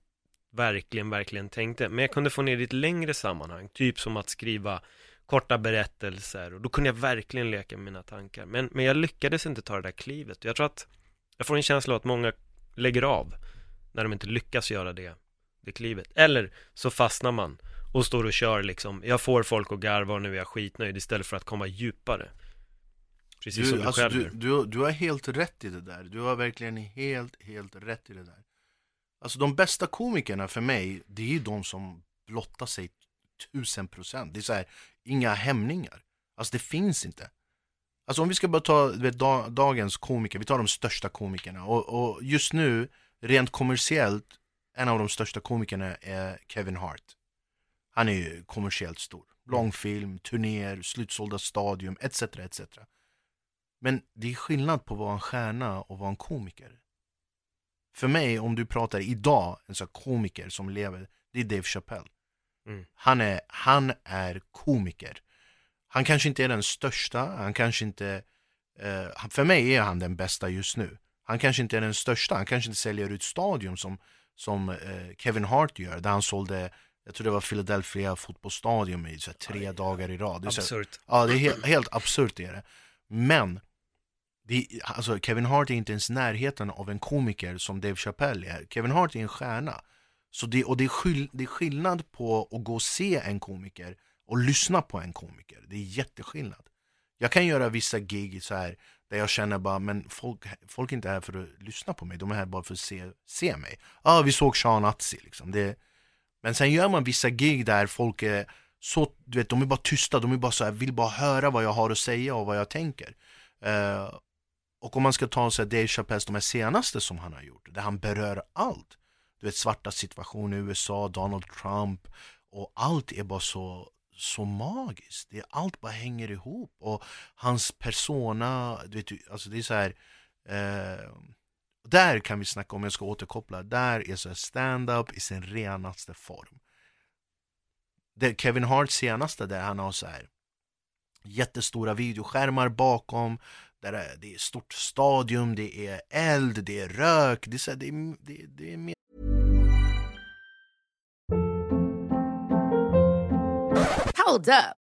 verkligen, verkligen tänkte. Men jag kunde få ner det i ett längre sammanhang, typ som att skriva korta berättelser och då kunde jag verkligen leka med mina tankar. Men, men jag lyckades inte ta det där klivet. Jag tror att jag får en känsla av att många lägger av när de inte lyckas göra det, det klivet. Eller så fastnar man och står och kör liksom, jag får folk att garva och nu är jag skitnöjd istället för att komma djupare. Precis Du, som du alltså, själv du, du, du har helt rätt i det där. Du har verkligen helt, helt rätt i det där. Alltså de bästa komikerna för mig, det är ju de som blottar sig tusen procent. Det är så här, inga hämningar. Alltså det finns inte. Alltså om vi ska bara ta vet, dagens komiker, vi tar de största komikerna. Och, och just nu, rent kommersiellt, en av de största komikerna är Kevin Hart. Han är ju kommersiellt stor. Långfilm, turnéer, slutsålda stadium, etc. etc. Men det är skillnad på att vara en stjärna och vara en komiker. För mig, om du pratar idag, en sån här komiker som lever, det är Dave Chappelle. Mm. Han, är, han är komiker. Han kanske inte är den största, han kanske inte... Eh, för mig är han den bästa just nu. Han kanske inte är den största, han kanske inte säljer ut stadion som, som eh, Kevin Hart gör, där han sålde, jag tror det var Philadelphia fotbollsstadion i så här, tre dagar i rad. Det är så här- Absurt. Ja, det är helt, helt absurt är det. Men, det, alltså Kevin Hart är inte ens närheten av en komiker som Dave Chappelle är. Kevin Hart är en stjärna. Så det, och det är, skill, det är skillnad på att gå och se en komiker och lyssna på en komiker. Det är jätteskillnad. Jag kan göra vissa gig så här där jag känner bara, men folk, folk är inte här för att lyssna på mig, de är här bara för att se, se mig. Ja, vi såg Sean Atzi liksom. Det, men sen gör man vissa gig där folk är så, du vet, de är bara tysta, de är bara så här, vill bara höra vad jag har att säga och vad jag tänker. Uh, och om man ska ta så här Dave Chappelles, de här senaste som han har gjort, där han berör allt. Du vet svarta situation i USA, Donald Trump och allt är bara så, så magiskt. Det, allt bara hänger ihop och hans persona, du vet, alltså det är så här eh, där kan vi snacka om, jag ska återkoppla, där är så stand-up i sin renaste form. Det Kevin Hart senaste där han har så här jättestora videoskärmar bakom, där det är- det är stort stadium, det är eld, det är rök, det är, så här, det är, det, det är mer Hold up.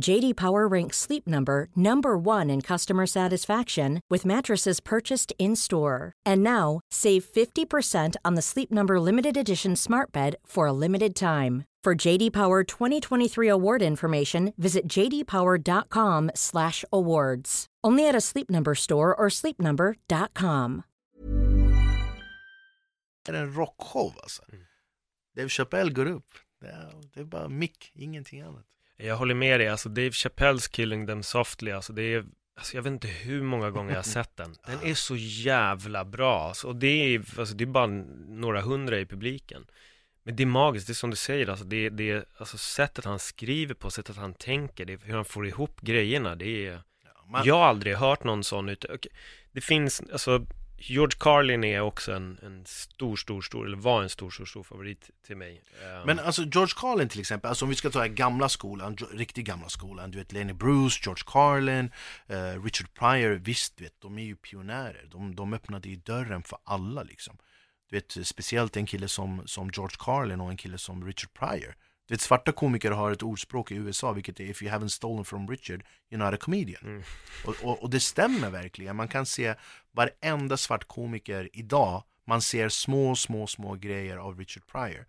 JD Power ranks Sleep Number number 1 in customer satisfaction with mattresses purchased in-store. And now, save 50% on the Sleep Number limited edition Smart Bed for a limited time. For JD Power 2023 award information, visit jdpower.com/awards. Only at a Sleep Number store or sleepnumber.com. en rockshow alltså. Mm. Dave Chappelle går upp, det är, det är bara mick, ingenting annat. Jag håller med dig, alltså Dave Chappelles Killing Them Softly, alltså det är Alltså jag vet inte hur många gånger jag har sett den. Den är så jävla bra. Alltså, och det är, alltså, det är bara några hundra i publiken. Men det är magiskt, det är som du säger, alltså, det, det är alltså, sättet han skriver på, sättet han tänker, det hur han får ihop grejerna. Det är, Ja, man, jag har aldrig hört någon sån ute. Det finns, alltså George Carlin är också en, en stor, stor, stor, eller var en stor, stor, stor favorit till mig. Eh, Men alltså George Carlin till exempel, alltså om vi ska ta gamla skolan, riktigt gamla skolan, du vet Lenny Bruce, George Carlin, eh, Richard Pryor, visst du vet, de är ju pionjärer. De, de öppnade ju dörren för alla liksom. Du vet, speciellt en kille som, som George Carlin och en kille som Richard Pryor. Vet, svarta komiker har ett ordspråk i USA, vilket är If you haven't stolen from Richard, you're not a comedian. Mm. Och, och, och det stämmer verkligen. Man kan se varenda svart komiker idag, man ser små, små, små grejer av Richard Pryor.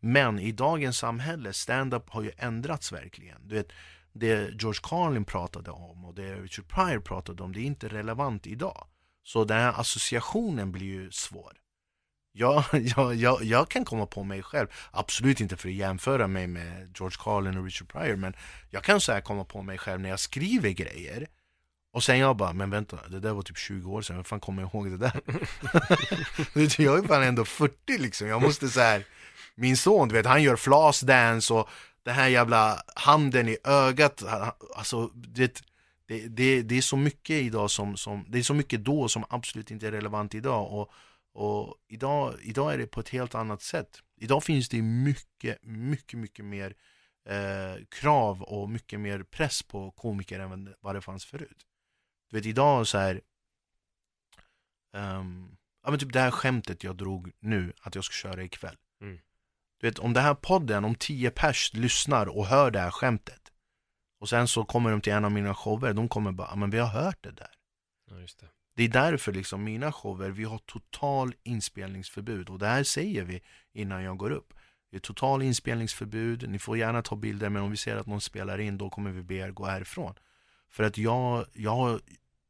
Men i dagens samhälle, stand-up har ju ändrats verkligen. Du vet, det George Carlin pratade om och det Richard Pryor pratade om, det är inte relevant idag. Så den här associationen blir ju svår. Jag, jag, jag, jag kan komma på mig själv, absolut inte för att jämföra mig med George Carlin och Richard Pryor, men jag kan så här komma på mig själv när jag skriver grejer och sen jag bara, men vänta, det där var typ 20 år sedan, vem fan kommer jag ihåg det där? Jag är fan ändå 40 liksom, jag måste så här min son, du vet, han gör flasdance och den här jävla handen i ögat, alltså det, det, det, det är så mycket idag som, som, det är så mycket då som absolut inte är relevant idag och, och idag, idag är det på ett helt annat sätt. Idag finns det mycket, mycket, mycket mer eh, krav och mycket mer press på komiker än vad det fanns förut. Du vet idag så här um, ja men typ det här skämtet jag drog nu, att jag ska köra ikväll. Mm. Du vet, om den här podden, om tio pers lyssnar och hör det här skämtet och sen så kommer de till en av mina shower, de kommer bara, men vi har hört det där. Ja, just det det är därför liksom mina shower, vi har total inspelningsförbud och det här säger vi innan jag går upp. Det är total inspelningsförbud, ni får gärna ta bilder men om vi ser att någon spelar in då kommer vi be er gå härifrån. För att jag, jag har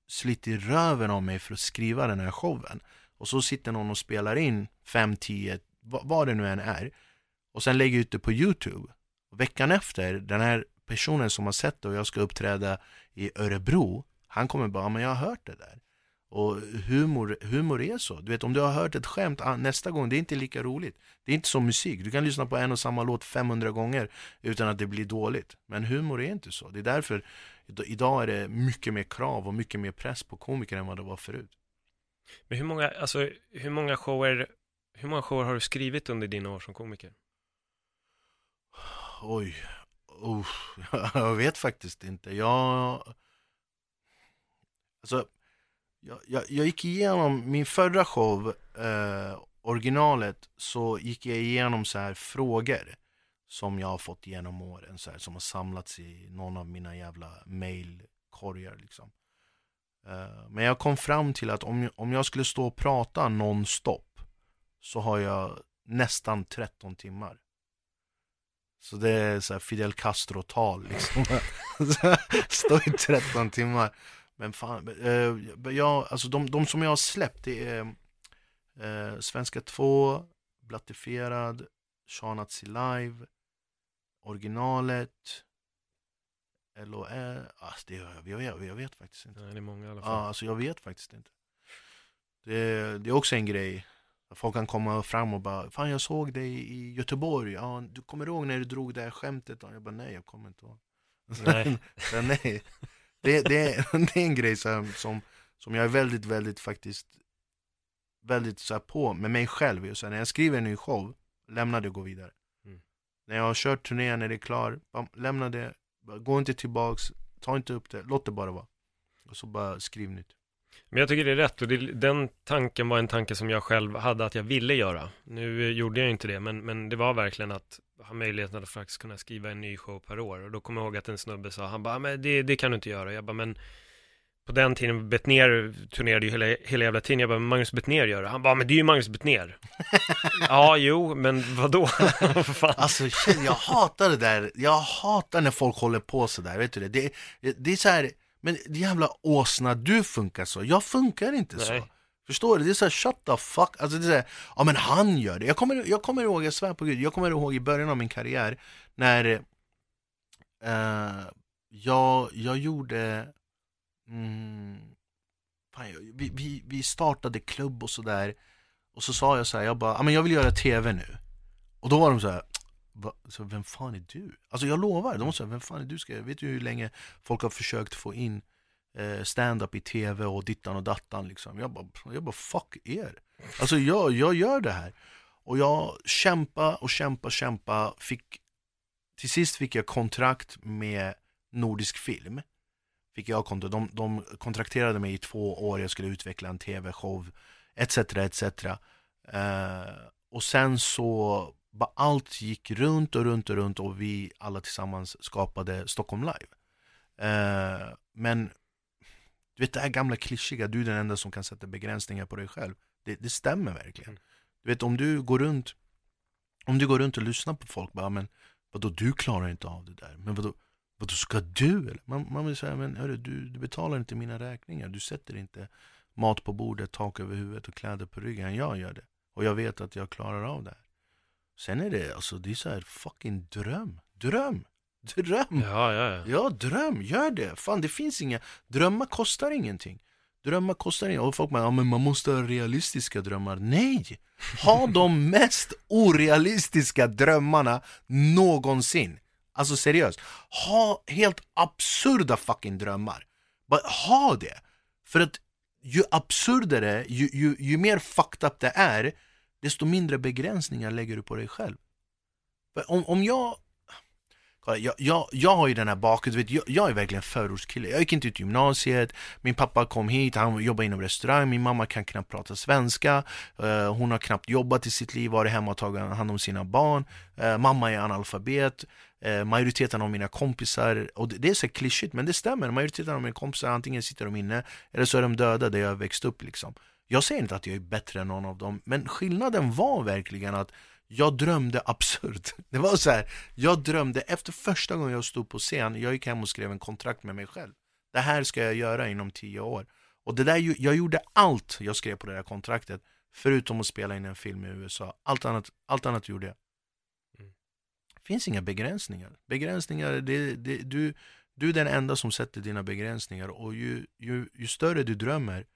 slitit röven av mig för att skriva den här showen. Och så sitter någon och spelar in 5-10, vad det nu än är. Och sen lägger ut det på Youtube. Och veckan efter, den här personen som har sett det och jag ska uppträda i Örebro, han kommer bara, men jag har hört det där. Och humor, humor är så. Du vet om du har hört ett skämt ah, nästa gång, det är inte lika roligt. Det är inte som musik. Du kan lyssna på en och samma låt 500 gånger utan att det blir dåligt. Men humor är inte så. Det är därför idag är det mycket mer krav och mycket mer press på komiker än vad det var förut. Men hur många, alltså, hur många shower, hur många shower har du skrivit under dina år som komiker? Oj, oh, jag vet faktiskt inte. Jag, alltså, jag, jag, jag gick igenom min förra show, eh, originalet, så gick jag igenom så här frågor som jag har fått genom åren, så här, som har samlats i någon av mina jävla mailkorgar liksom. Eh, men jag kom fram till att om, om jag skulle stå och prata nonstop så har jag nästan 13 timmar. Så det är så Fidel Castro-tal liksom. Stå i 13 timmar. Men fan, uh, jag, alltså de, de som jag har släppt det är uh, Svenska 2, Blattifierad, Shanatzi Live, originalet, LOE, alltså det, jag, vet, jag vet faktiskt inte. Nej, det är många i alla fall. Ja, alltså jag vet faktiskt inte. Det, det är också en grej. Folk kan komma fram och bara, fan jag såg dig i Göteborg, ja, du kommer ihåg när du drog det här skämtet? Och jag bara, nej jag kommer inte ihåg. Nej. nej. Det, det, det är en grej som, som, som jag är väldigt, väldigt faktiskt väldigt så på med mig själv. Så när jag skriver en ny show, lämna det och gå vidare. När jag har kört turnén, när det är klar, lämna det, gå inte tillbaks, ta inte upp det, låt det bara vara. Och så bara skriv nytt. Men jag tycker det är rätt och det, den tanken var en tanke som jag själv hade att jag ville göra. Nu gjorde jag inte det, men, men det var verkligen att ha möjligheten att faktiskt kunna skriva en ny show per år. Och då kommer jag ihåg att en snubbe sa, han bara, men det, det kan du inte göra. Jag bara, men på den tiden, Betnér turnerade ju hela, hela jävla tiden. Jag bara, Magnus Betnér gör det. Han bara, men det är ju Magnus Betnér. ja, jo, men vadå? alltså, jag hatar det där. Jag hatar när folk håller på sådär, vet du det? Det, det, det är så här, men jävla åsna, du funkar så. Jag funkar inte Nej. så. Förstår du? Det är såhär, shut the fuck. Alltså det är såhär, ja men han gör det. Jag kommer, jag kommer ihåg, jag svär på gud, jag kommer ihåg i början av min karriär när uh, jag, jag gjorde Mm, fan, vi, vi, vi startade klubb och sådär Och så sa jag så här, jag bara, men jag vill göra tv nu Och då var de så här, så, vem fan är du? Alltså jag lovar, de sa, vem fan är du? Ska, vet du hur länge folk har försökt få in eh, stand-up i tv och dittan och dattan liksom Jag bara, jag bara fuck er Alltså jag, jag gör det här Och jag kämpa och kämpa, kämpa fick Till sist fick jag kontrakt med Nordisk Film fick jag kontrakt. De, de kontrakterade mig i två år, jag skulle utveckla en tv-show etc. etc. Eh, och sen så bara allt gick runt och runt och runt och vi alla tillsammans skapade Stockholm Live. Eh, men du vet det här gamla klyschiga, du är den enda som kan sätta begränsningar på dig själv. Det, det stämmer verkligen. Mm. Du vet om du går runt om du går runt och lyssnar på folk, bara men vadå du klarar inte av det där, men vadå Vadå, ska du? Man, man vill säga, men hörru, du, du betalar inte mina räkningar. Du sätter inte mat på bordet, tak över huvudet och kläder på ryggen. Jag gör det. Och jag vet att jag klarar av det här. Sen är det, alltså det är så här fucking dröm. Dröm! Dröm! Ja, ja, ja. Ja, dröm! Gör det! Fan, det finns inga... Drömmar kostar ingenting. Drömmar kostar inget. Och folk bara, ja, men man måste ha realistiska drömmar. Nej! Ha de mest orealistiska drömmarna någonsin. Alltså seriöst. Ha helt absurda fucking drömmar. Bara ha det. För att ju absurdare, ju, ju, ju mer fucked up det är, desto mindre begränsningar lägger du på dig själv. För om, om jag jag, jag, jag har ju den här bakgrunden, jag, jag är verkligen förortskille. Jag gick inte ut gymnasiet, min pappa kom hit, han jobbar inom restaurang, min mamma kan knappt prata svenska, eh, hon har knappt jobbat i sitt liv, varit hemma och tagit hand om sina barn, eh, mamma är analfabet, eh, majoriteten av mina kompisar, och det, det är så klyschigt men det stämmer, majoriteten av mina kompisar antingen sitter de inne eller så är de döda där jag växt upp liksom. Jag säger inte att jag är bättre än någon av dem, men skillnaden var verkligen att jag drömde absurt. Det var så här, jag drömde efter första gången jag stod på scen, jag gick hem och skrev en kontrakt med mig själv. Det här ska jag göra inom tio år. Och det där, jag gjorde allt jag skrev på det där kontraktet, förutom att spela in en film i USA. Allt annat, allt annat gjorde jag. Mm. Det finns inga begränsningar. Begränsningar, det, det, du, du är den enda som sätter dina begränsningar och ju, ju, ju större du drömmer,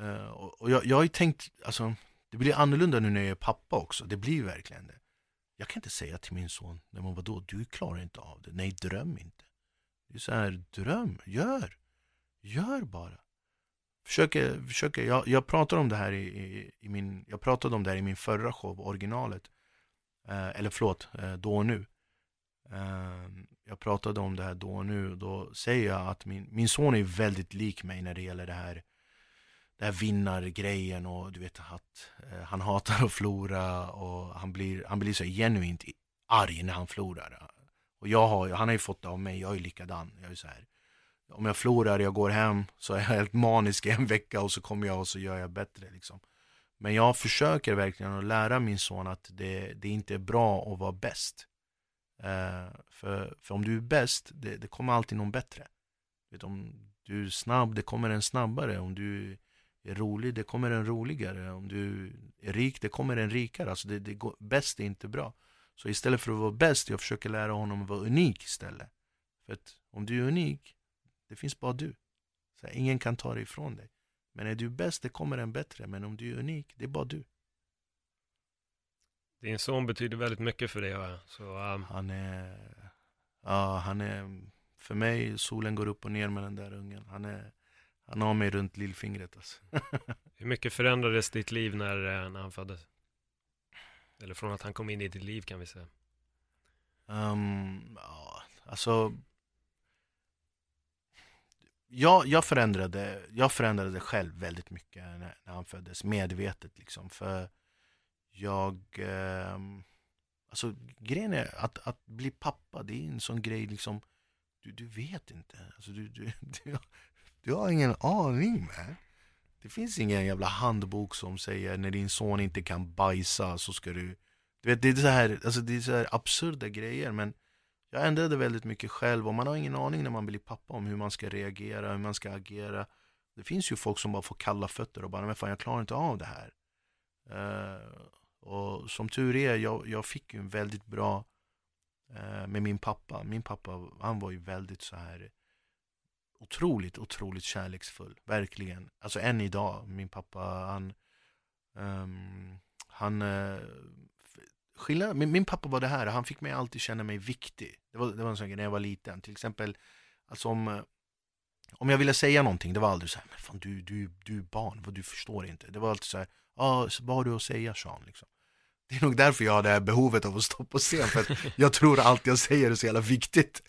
uh, och jag, jag har ju tänkt, alltså det blir annorlunda nu när jag är pappa också, det blir verkligen det. Jag kan inte säga till min son, nej men vadå, du klarar inte av det. Nej, dröm inte. Det är så här, dröm, gör. Gör bara. Försöker, försöker, jag, jag pratar om det här i, i, i, min, jag pratade om det här i min förra show, originalet. Eh, eller förlåt, eh, då och nu. Eh, jag pratade om det här då och nu, då säger jag att min, min son är väldigt lik mig när det gäller det här den här vinnargrejen och du vet att eh, han hatar att förlora och han blir, han blir så genuint arg när han förlorar. Och jag har, han har ju fått det av mig, jag är likadan. Jag är så här, om jag förlorar, jag går hem, så är jag helt manisk en vecka och så kommer jag och så gör jag bättre. Liksom. Men jag försöker verkligen att lära min son att det, det inte är bra att vara bäst. Eh, för, för om du är bäst, det, det kommer alltid någon bättre. Vet, om du är snabb, det kommer en snabbare. Om du är rolig, det kommer en roligare. Om du är rik, det kommer en rikare. Alltså det, det går, bäst är inte bra. Så istället för att vara bäst, jag försöker lära honom att vara unik istället. För att om du är unik, det finns bara du. Så här, ingen kan ta det ifrån dig. Men är du bäst, det kommer en bättre. Men om du är unik, det är bara du. Din son betyder väldigt mycket för dig. Ja. Så, um... Han är, ja, han är, för mig, solen går upp och ner med den där ungen. Han är, han har mig runt lillfingret alltså. Hur mycket förändrades ditt liv när, eh, när han föddes? Eller från att han kom in i ditt liv kan vi säga. Um, ja, alltså jag, jag, förändrade, jag förändrade själv väldigt mycket när, när han föddes, medvetet liksom. För jag, eh, alltså grejen är att, att bli pappa, det är en sån grej liksom, du, du vet inte. Alltså, du, du, du, du har ingen aning med. Det finns ingen jävla handbok som säger när din son inte kan bajsa så ska du... Du vet, det är så här, alltså det är så här absurda grejer men jag ändrade väldigt mycket själv och man har ingen aning när man blir pappa om hur man ska reagera, hur man ska agera. Det finns ju folk som bara får kalla fötter och bara, men fan jag klarar inte av det här. Uh, och som tur är, jag, jag fick ju en väldigt bra uh, med min pappa. Min pappa, han var ju väldigt så här otroligt, otroligt kärleksfull. Verkligen. Alltså än idag. Min pappa, han... Um, han... Eh, uh, skillnad, min, min, pappa var det här, han fick mig alltid känna mig viktig. Det var, det var en sån grej när jag var liten. Till exempel, alltså om, eh, om jag ville säga någonting, det var aldrig så här, men fan du, du, du är barn, vad du förstår inte. Det var alltid så här, ah, vad har du att säga Sean? Liksom. Det är nog därför jag har det här behovet av att stå på scen, för att jag tror allt jag säger är så jävla viktigt.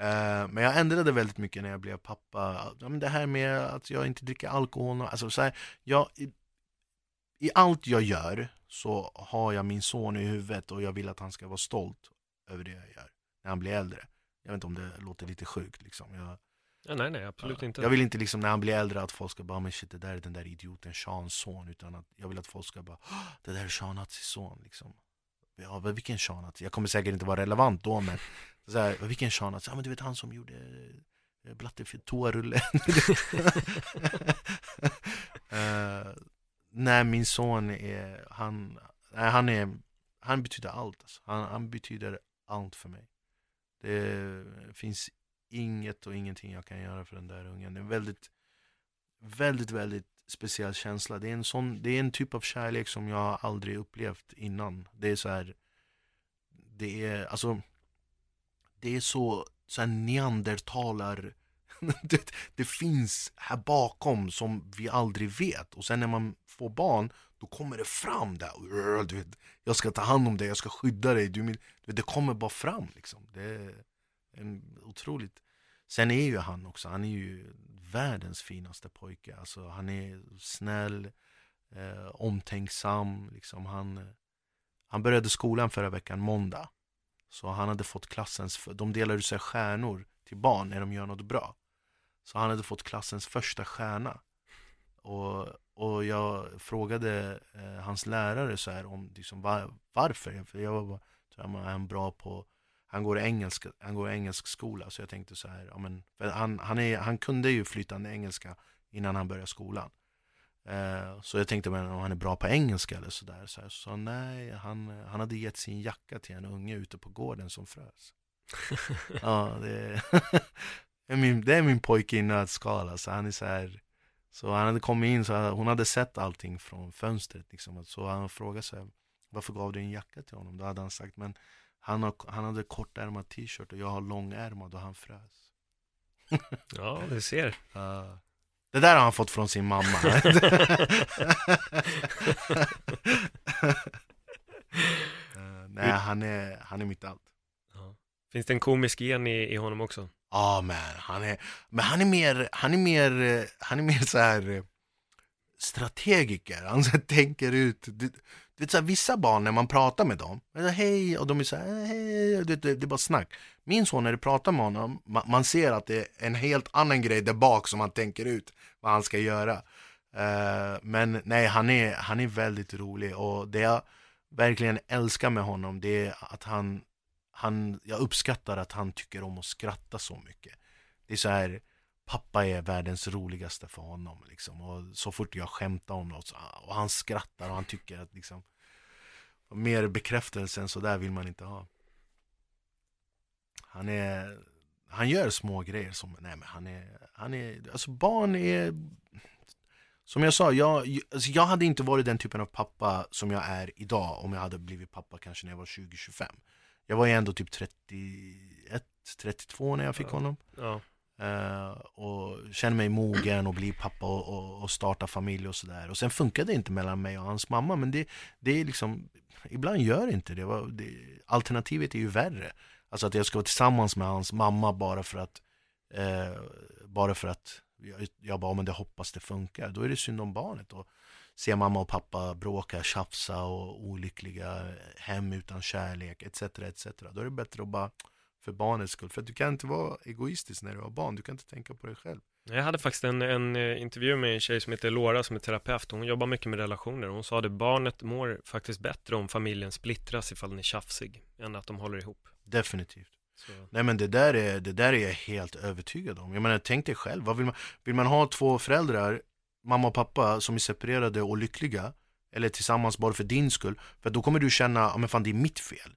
Uh, men jag ändrade väldigt mycket när jag blev pappa. Det här med att jag inte dricker alkohol. Alltså, så här, jag, i, I allt jag gör så har jag min son i huvudet och jag vill att han ska vara stolt över det jag gör när han blir äldre. Jag vet inte om det låter lite sjukt liksom. Jag, ja, nej, nej, absolut inte. Jag vill inte liksom när han blir äldre att folk ska bara, men shit det där är den där idioten Seans son. Utan att jag vill att folk ska bara, det där är Sean Hatzis son liksom. Ja, vilken shanat? Alltså. Jag kommer säkert inte vara relevant då men så här, vilken shanat? Alltså? Ja, men du vet han som gjorde eh, Blatte för toarulle. uh, eh, nej, min son är, han, nej, han är, han betyder allt. Alltså. Han, han betyder allt för mig. Det finns inget och ingenting jag kan göra för den där ungen. Det är väldigt, väldigt, väldigt speciell känsla. Det är en, sån, det är en typ av kärlek som jag aldrig upplevt innan. Det är så här, det är alltså, det är så, så här neandertalar det, det, finns här bakom som vi aldrig vet. Och sen när man får barn, då kommer det fram där. Du vet, jag ska ta hand om dig, jag ska skydda dig. Du, du vet, det kommer bara fram liksom. Det är en otroligt... Sen är ju han också, han är ju världens finaste pojke. Alltså, han är snäll, eh, omtänksam. Liksom. Han, han började skolan förra veckan, måndag. Så han hade fått klassens, de delar ut sig stjärnor till barn när de gör något bra. Så han hade fått klassens första stjärna. Och, och jag frågade eh, hans lärare så här om liksom, var, varför. För jag var bara, tror jag, är han bra på han går, engelsk, han går engelsk skola så jag tänkte så här, ja, men, han, han, är, han kunde ju flytande engelska innan han började skolan. Eh, så jag tänkte men om han är bra på engelska eller sådär. Så, så, så nej, han, han hade gett sin jacka till en unge ute på gården som frös. ja, det, är min, det är min pojke i nötskal. Alltså, han är så här, så han hade kommit in, så hon hade sett allting från fönstret. Liksom. Så han frågade sig varför gav du en jacka till honom? Då hade han sagt, men han, har, han hade kortärmad t-shirt och jag har långärmad och han frös. ja, du ser. Uh, det där har han fått från sin mamma. uh, nej, han är, han är mitt allt. Ja. Finns det en komisk gen i, i honom också? Ja, oh, men han är, men han är mer, han är mer, han är mer så här strategiker. Han så tänker ut. Du, du vet, så här, vissa barn när man pratar med dem, hej, och de är så här, eh, hej, det, det, det är bara snack. Min son när du pratar med honom, man, man, ser att det är en helt annan grej där bak som han tänker ut vad han ska göra. Uh, men nej, han är, han är väldigt rolig och det jag verkligen älskar med honom det är att han han, jag uppskattar att han tycker om att skratta så mycket. Det är så här, pappa är världens roligaste för honom. Liksom. Och så fort jag skämtar om något, så, och han skrattar och han tycker att liksom, mer bekräftelse än så där vill man inte ha. Han är, han gör små grejer som, nej men han är, han är, alltså barn är, som jag sa, jag, alltså jag hade inte varit den typen av pappa som jag är idag om jag hade blivit pappa kanske när jag var 20-25. Jag var ju ändå typ 31, 32 när jag fick ja. honom. Ja. Uh, och känner mig mogen och bli pappa och, och, och starta familj och sådär. Och sen funkade det inte mellan mig och hans mamma. Men det, det är liksom, ibland gör det inte det. det. Alternativet är ju värre. Alltså att jag ska vara tillsammans med hans mamma bara för att, uh, bara för att jag, jag bara, men det hoppas det funkar. Då är det synd om barnet. Och, se mamma och pappa bråka, tjafsa och olyckliga hem utan kärlek etc. etc. Då är det bättre att bara för barnets skull. För du kan inte vara egoistisk när du har barn. Du kan inte tänka på dig själv. Jag hade faktiskt en, en eh, intervju med en tjej som heter Laura som är terapeut. Hon jobbar mycket med relationer. Hon sa att barnet mår faktiskt bättre om familjen splittras ifall den är tjafsig än att de håller ihop. Definitivt. Så. Nej men det där, är, det där är jag helt övertygad om. Jag menar tänk dig själv. Vad vill, man, vill man ha två föräldrar mamma och pappa som är separerade och lyckliga eller tillsammans bara för din skull. För då kommer du känna, ja men fan det är mitt fel.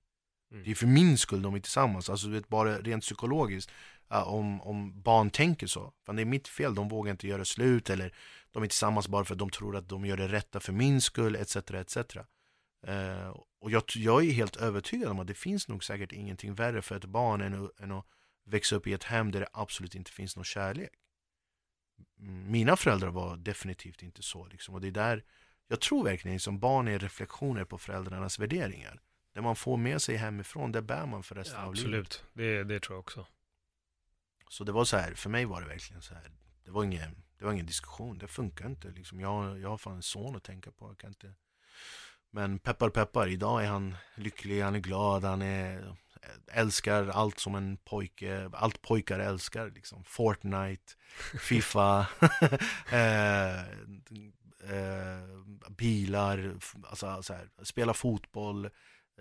Mm. Det är för min skull de är tillsammans. Alltså du vet bara rent psykologiskt. Uh, om, om barn tänker så. Fan det är mitt fel, de vågar inte göra slut eller de är tillsammans bara för att de tror att de gör det rätta för min skull etc. etc. Uh, och jag, jag är helt övertygad om att det finns nog säkert ingenting värre för ett barn än, än att växa upp i ett hem där det absolut inte finns någon kärlek mina föräldrar var definitivt inte så. Liksom. Och det är där, jag tror verkligen som barn är reflektioner på föräldrarnas värderingar. Det man får med sig hemifrån, det bär man för resten ja, av livet. Absolut, det, det tror jag också. Så det var så här, för mig var det verkligen så här. Det var ingen, det var ingen diskussion, det funkar inte. Liksom. Jag, jag har fan en son att tänka på. Jag kan inte... Men peppar peppar, idag är han lycklig, han är glad, han är älskar allt som en pojke, allt pojkar älskar liksom. Fortnite, Fifa, eh, eh, bilar, alltså, så här, spela fotboll,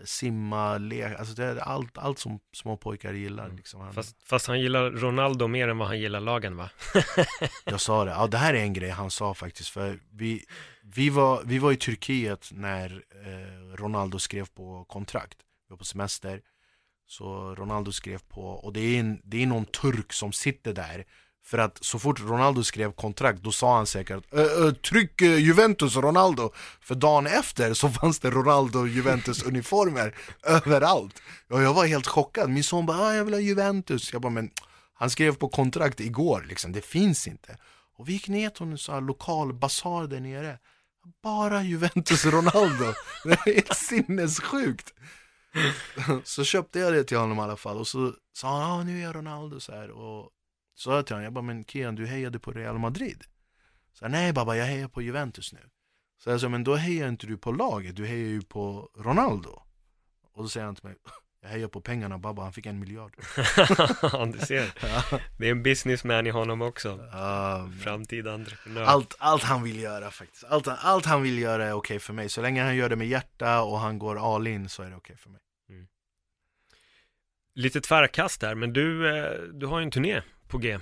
simma, leka, alltså det är allt, allt som små pojkar gillar. Mm. Liksom. Han, fast, fast, han gillar Ronaldo mer än vad han gillar lagen va? jag sa det, ja det här är en grej han sa faktiskt, för vi, vi, var, vi var i Turkiet när eh, Ronaldo skrev på kontrakt. Vi var på semester så Ronaldo skrev på, och det är, en, det är någon turk som sitter där för att så fort Ronaldo skrev kontrakt, då sa han säkert Tryck eh, Juventus Ronaldo! För dagen efter så fanns det Ronaldo Juventus uniformer överallt. Och jag var helt chockad, min son bara ah, jag vill ha Juventus. Jag bara men han skrev på kontrakt igår liksom, det finns inte. Och vi gick ner till en sån här lokal basar där nere. Bara Juventus Ronaldo, det är helt sinnessjukt. Så köpte jag det till honom i alla fall. Och så sa han ah, nu är jag Ronaldo. Så här. Och sa jag till honom, jag bara men Kian du hejade på Real Madrid. Så nej baba jag hejar på Juventus nu. Så jag sa men då hejar inte du på laget, du hejar ju på Ronaldo. Och då säger han till mig jag hejar på pengarna babba, han fick en miljard. Ja, du ser. Det är en businessman i honom också. Framtida entreprenör. allt, allt han vill göra faktiskt, allt, allt han vill göra är okej för mig. Så länge han gör det med hjärta och han går all in så är det okej för mig. Lite tvärkast där, men du, eh, du har ju en turné på G.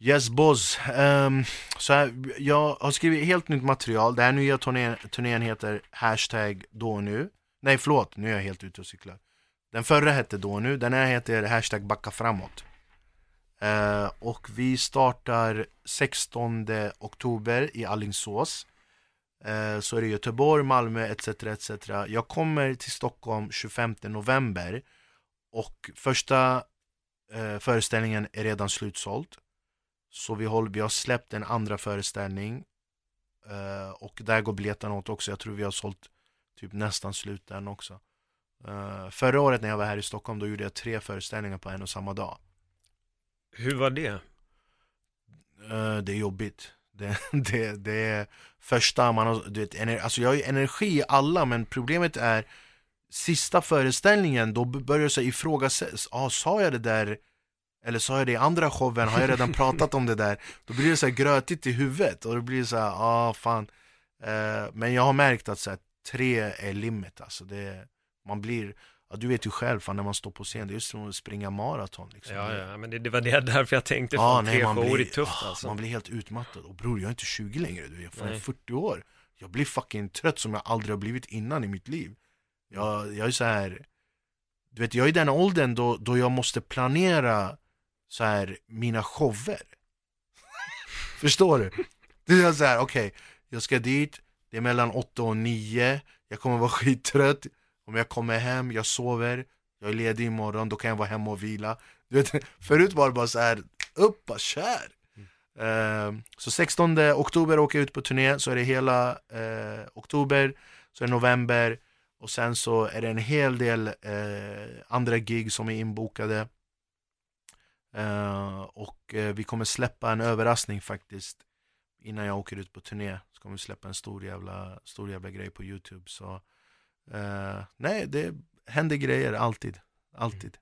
Yes boss, Um, så här, jag har skrivit helt nytt material, den här nya turnén, turnén heter hashtag då och nu. Nej förlåt, nu är jag helt ute och cyklar. Den förra hette då och nu, den här heter hashtag backa framåt. Uh, Och vi startar 16 oktober i Allingsås Uh, ehm, Så är det Göteborg, Malmö etc, etc Jag kommer till Stockholm 25 november. Och första eh, föreställningen är redan slutsåld så vi, håller, vi har släppt en andra föreställning eh, och där går biljetterna åt också. Jag tror vi har sålt typ nästan slut den också. Eh, förra året när jag var här i Stockholm då gjorde jag tre föreställningar på en och samma dag. Hur var det? Eh, det är jobbigt. Det, det, det är första man har, du vet, ener, alltså jag har ju energi i alla men problemet är sista föreställningen då börjar jag ifrågasätta, ah, sa jag det där eller sa jag det i andra showen, har jag redan pratat om det där? Då blir det så här grötigt i huvudet och då blir det så här, ah fan eh, Men jag har märkt att så här, tre är limit alltså, det, man blir Ja, du vet ju själv, fan, när man står på scen, det är ju som att springa maraton liksom. Ja, ja, men det, det var det därför jag tänkte, Ja, fan, nej, tre man shower blir, är tufft ah, alltså. man blir helt utmattad. Och bror, jag är inte 20 längre, du är fan Nej. 40 år. Jag blir fucking trött som jag aldrig har blivit innan i mitt liv. Jag, jag är så här. du vet, jag är i den åldern då, då jag måste planera så här mina shower. Förstår du? Det är så här, okej, jag ska dit, det är mellan 8 och 9, jag kommer vara skittrött, om jag kommer hem, jag sover, jag är ledig imorgon, då kan jag vara hemma och vila. Du vet, förut var det bara så här, upp och kör! Ehm, så 16 oktober åker jag ut på turné, så är det hela eh, oktober, så är det november, och sen så är det en hel del eh, andra gig som är inbokade. Eh, och eh, vi kommer släppa en överraskning faktiskt innan jag åker ut på turné. Så kommer vi släppa en stor jävla, stor jävla grej på Youtube. Så eh, nej, det händer grejer alltid. Alltid.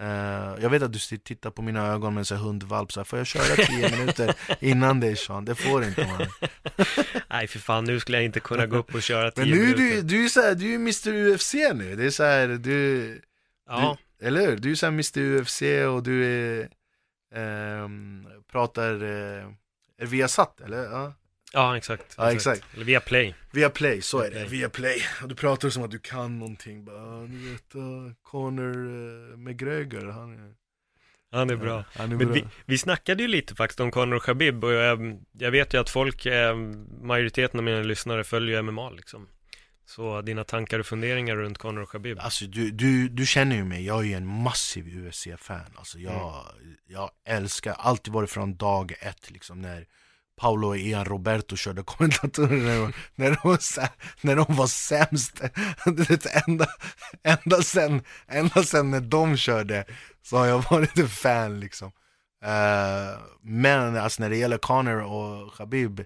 Eh, jag vet att du tittar på mina ögon med en hundvalp, så här, får jag köra 10 minuter innan dig Sean? Det får inte man. Nej, för fan, nu skulle jag inte kunna gå upp och köra Men tio nu är minuter. du, du är så här, du är Mr UFC nu. Det är så här, du, Ja, du, eller hur? Du är så här Mr UFC och du är, ehm, pratar, det Viasat eller? Ja. Ja exakt. Ja, exakt. Eller via Play. Via Play, så är det. Play. Via Play. Och du pratar som att du kan någonting. Bara, "Ah, ni vet, uh, Conor uh, McGregor, han är, Han är bra. han är Men bra. vi, vi snackade ju lite faktiskt om Conor och Khabib och jag, jag vet ju att folk, eh, majoriteten av mina lyssnare följer ju MMA liksom. Så dina tankar och funderingar runt Conor och Khabib? Alltså du, du, du känner ju mig, jag är ju en massiv UFC-fan Alltså jag, jag älskar, alltid varit från dag ett liksom när Paolo och Ian Roberto körde kommentatorer när de, när de, var, när de var sämst. Det enda, ända, sen, ända sen när de körde så har jag varit en fan liksom. Eh, men alltså när det gäller Conor och Khabib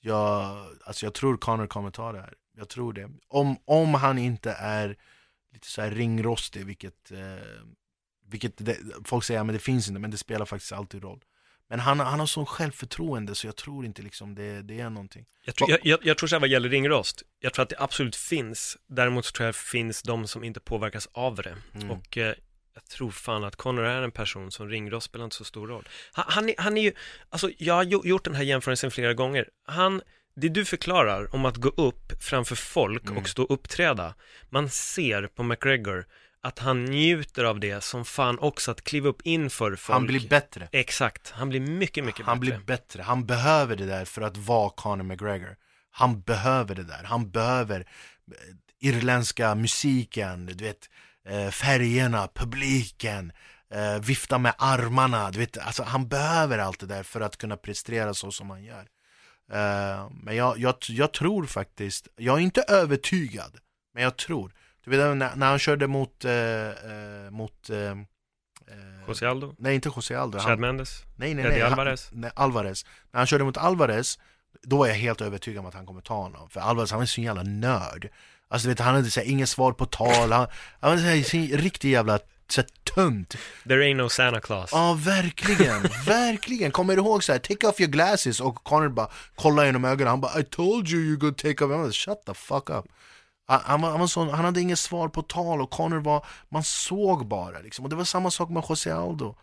jag, alltså jag tror Conor kommer ta det här. Jag tror det. Om, om han inte är lite så här ringrostig, vilket, eh, vilket det, folk säger att det finns inte, men det spelar faktiskt alltid roll. Men han, han har sån självförtroende så jag tror inte liksom det, det är någonting. Jag tror, jag, jag, jag tror så här vad gäller ringrost, jag tror att det absolut finns, däremot så tror jag det finns de som inte påverkas av det. Mm. Och eh, jag tror fan att Conor är en person som ringrost spelar inte så stor roll. Han, han, är, han är ju, alltså jag har gjort den här jämförelsen flera gånger. Han, det du förklarar om att gå upp framför folk Mm. och stå och uppträda, man ser på McGregor att han njuter av det som fan också att kliva upp inför folk. Han blir bättre. Exakt, han blir mycket, mycket Han bättre. blir bättre. Han behöver det där för att vara Conor McGregor. Han behöver det där. Han behöver eh, irländska musiken, du vet, eh, färgerna, publiken, eh, vifta med armarna. Du vet, alltså, han behöver allt det där för att kunna prestera så som han gör. Men jag, jag, jag tror faktiskt, jag är inte övertygad, men jag tror. Du vet när, när han körde mot, eh, eh, mot eh, eh, José Aldo, Nej inte José Aldo, Chad han, Mendes, nej, nej, Eddie nej, Alvarez. Han, nej, Alvarez. När han körde mot Alvarez, då är jag helt övertygad om att han kommer ta honom. För Alvarez han är så jävla nörd. Alltså du vet, han hade så här, inget svar på tal, han, han var så här, riktig jävla så här, tunt. There ain't no Santa Claus. Ja, verkligen, verkligen. Kommer du ihåg så här, take off your glasses och Connor bara kollar genom ögonen, han bara I told you you could take off, jag bara, shut the fuck up. Han, var, han, var sån, han hade inget svar på tal och Connor var, man såg bara liksom. Och det var samma sak med José Aldo.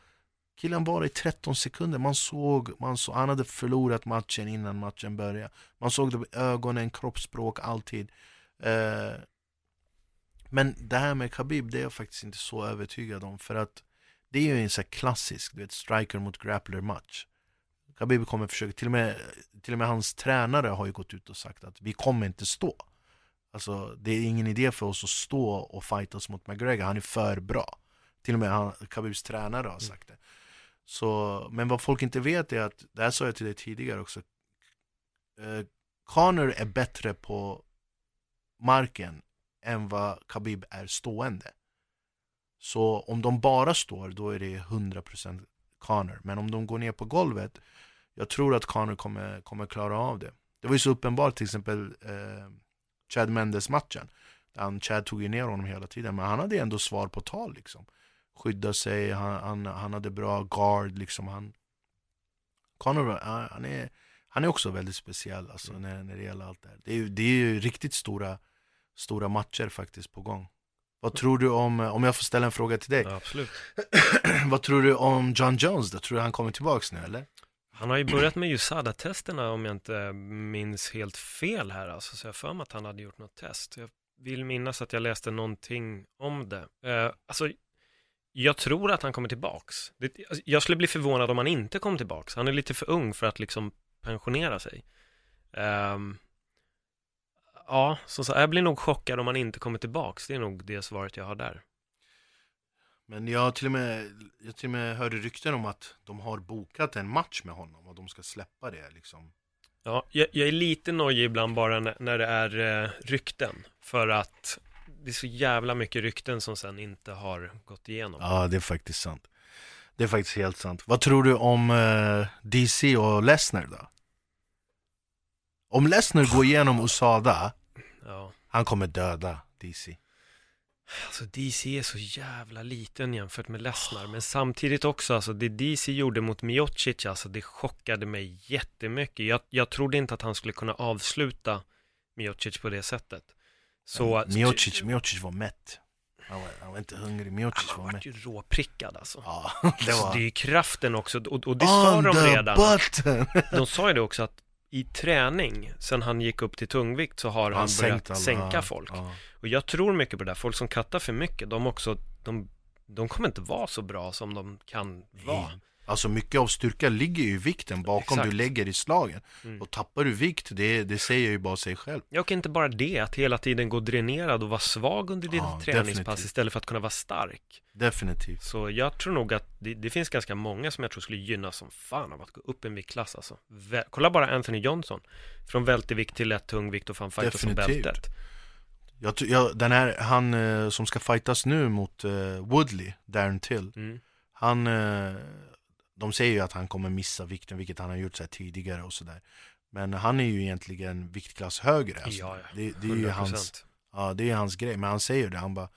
Killen var i 13 sekunder, man såg, man såg, han hade förlorat matchen innan matchen började. Man såg det på ögonen, kroppsspråk, alltid. Eh, men det här med Khabib, det är jag faktiskt inte så övertygad om för att det är ju en sån här klassisk, du vet, striker mot grappler match. Khabib kommer försöka, till och, med, till och med hans tränare har ju gått ut och sagt att vi kommer inte stå. Alltså det är ingen idé för oss att stå och fightas mot McGregor, han är för bra. Till och med han, Khabibs tränare har sagt det. Så, men vad folk inte vet är att, det här sa jag till dig tidigare också, eh, Conor är bättre på marken än vad Khabib är stående. Så om de bara står, då är det 100% Conor. Men om de går ner på golvet, jag tror att Conor kommer, kommer klara av det. Det var ju så uppenbart till exempel eh, Chad Mendes-matchen. Han, Chad tog ju ner honom hela tiden, men han hade ändå svar på tal liksom. Skydda sig, han, han, han hade bra guard liksom. Han, Conor, var- han, är, han är också väldigt speciell alltså, när, när det gäller allt det här. Det är, det är ju riktigt stora, stora matcher faktiskt på gång. Vad tror du om, om jag får ställa en fråga till dig, Ja, absolut. vad tror du om John Jones då? Tror du han kommer tillbaks nu eller? Han har ju börjat med USADA-testerna om jag inte minns helt fel här alltså, så jag har för mig att han hade gjort något test. Jag vill minnas att jag läste någonting om det. Eh, alltså, jag tror att han kommer tillbaks. Det, alltså, jag skulle bli förvånad om han inte kom tillbaks. Han är lite för ung för att liksom pensionera sig. Eh, ja, som sagt, jag blir nog chockad om han inte kommer tillbaks. Det är nog det svaret jag har där. Men jag till och med, jag till och med hörde rykten om att de har bokat en match med honom och de ska släppa det liksom. Ja, jag, jag är lite nojig ibland bara när, när det är eh, rykten. För att det är så jävla mycket rykten som sen inte har gått igenom. Ja, det är faktiskt sant. Det är faktiskt helt sant. Vad tror du om eh, DC och Lesnar då? Om Lesnar går igenom USADA, Ja. han kommer döda DC. Alltså DC är så jävla liten jämfört med Lesnar. Men samtidigt också, alltså det DC gjorde mot Miocic, alltså det chockade mig jättemycket. Jag, jag trodde inte att han skulle kunna avsluta Miocic på det sättet. Så... Miocic, Miocic var mätt. Han var, han var inte hungrig, Miocic Han var var mätt. ju råprickad alltså. Ja, Det, det var... det är ju kraften också, och, och det sa de redan. button! De sa ju det också att i träning, sen han gick upp till tungvikt så har han, börjat sänkt alla- sänka folk. ja. Och jag tror mycket på det där, folk som kattar för mycket, de också, de, de kommer inte vara så bra som de kan vara. Alltså mycket av styrka ligger ju i vikten bakom Exakt. du lägger i slagen. Mm. Och tappar du vikt, det, det säger ju bara sig själv. Och inte bara det, att hela tiden gå dränerad och vara svag under ditt Ja, träningspass definitivt. istället för att kunna vara stark. Definitivt. Så jag tror nog att det, det finns ganska många som jag tror skulle gynnas som fan av att gå upp en viktklass alltså. Vä- Kolla bara Anthony Johnson. Från vältevikt till lätt tungvikt och fan fightas som bältet. Jag, jag, den här, han eh, som ska fightas nu mot eh, Woodley, Darren Till, Mm. han, eh, de säger ju att han kommer missa vikten, vilket han har gjort så tidigare och sådär. Men han är ju egentligen viktklass högre. Alltså. Ja, ja. Det, det är ju 100%. hans, ja, det är hans grej. Men han säger det, han bara,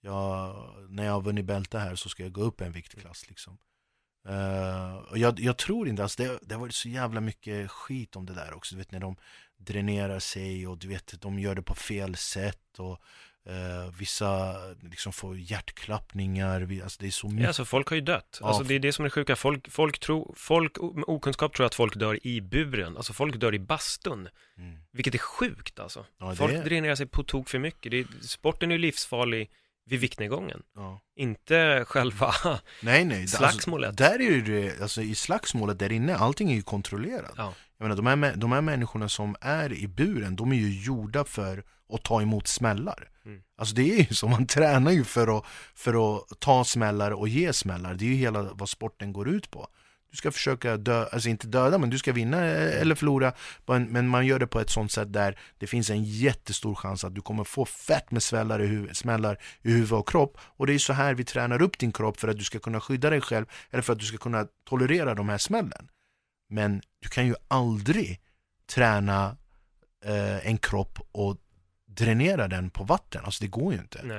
ja, när jag har vunnit bälte här så ska jag gå upp en viktklass liksom. Eh, och jag, jag tror inte, alltså det, det har varit så jävla mycket skit om det där också, du vet när de dränerar sig och du vet de gör det på fel sätt och eh, vissa liksom får hjärtklappningar, alltså det är så Ja, mycket. alltså folk har ju dött. Ja, Alltså det är det som är sjuka. Folk, folk, tror, folk med okunskap tror att folk dör i buren. Alltså folk dör i bastun. Mm. Vilket är sjukt alltså. Ja, det folk är- dränerar sig på tok för mycket. Är, sporten är ju livsfarlig vid viktnedgången. Ja. Inte själva Nej, nej. slagsmålet. Alltså, där är det, alltså i slagsmålet där inne, allting är ju kontrollerat. Ja. Jag menar, de, här, de här människorna som är i buren, de är ju gjorda för att ta emot smällar. Mm. Alltså det är ju så, man tränar ju för att, för att ta smällar och ge smällar. Det är ju hela vad sporten går ut på. Du ska försöka dö, alltså inte döda, men du ska vinna eh, eller förlora. Men men man gör det på ett sånt sätt där det finns en jättestor chans att du kommer få fett med smällar i, huvud, smällar i huvud och kropp. Och det är så här vi tränar upp din kropp för att du ska kunna skydda dig själv eller för att du ska kunna tolerera de här smällen. Men du kan ju aldrig träna eh, en kropp och dränera den på vatten. Alltså det går ju inte. Nej.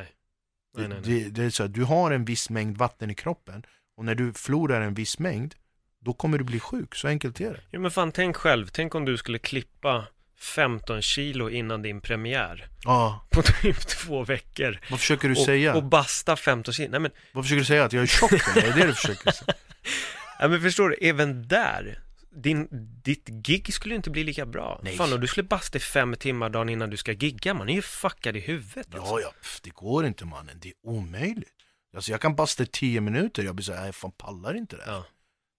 Nej, nej, nej. Det, det är så att du har en viss mängd vatten i kroppen och när du förlorar en viss mängd då kommer du bli sjuk, så enkelt är det. Ja, men fan, tänk själv. Tänk om du skulle klippa 15 kilo innan din premiär Ja, på typ två veckor. vad försöker du och, säga? och basta 15 kilo. Nej men, Vad försöker du säga? Att jag är tjock eller? Är det det du försöker säga? ja, men förstår du, även där. Din, ditt gig skulle ju inte bli lika bra. Nej. Fan, och du skulle basta i fem timmar dagen innan du ska gigga. Man är ju fuckad i huvudet. Alltså. Ja, ja, pff, det går inte mannen, det är omöjligt. Alltså jag kan basta i 10 minuter, jag blir såhär, fan pallar inte det. Ja.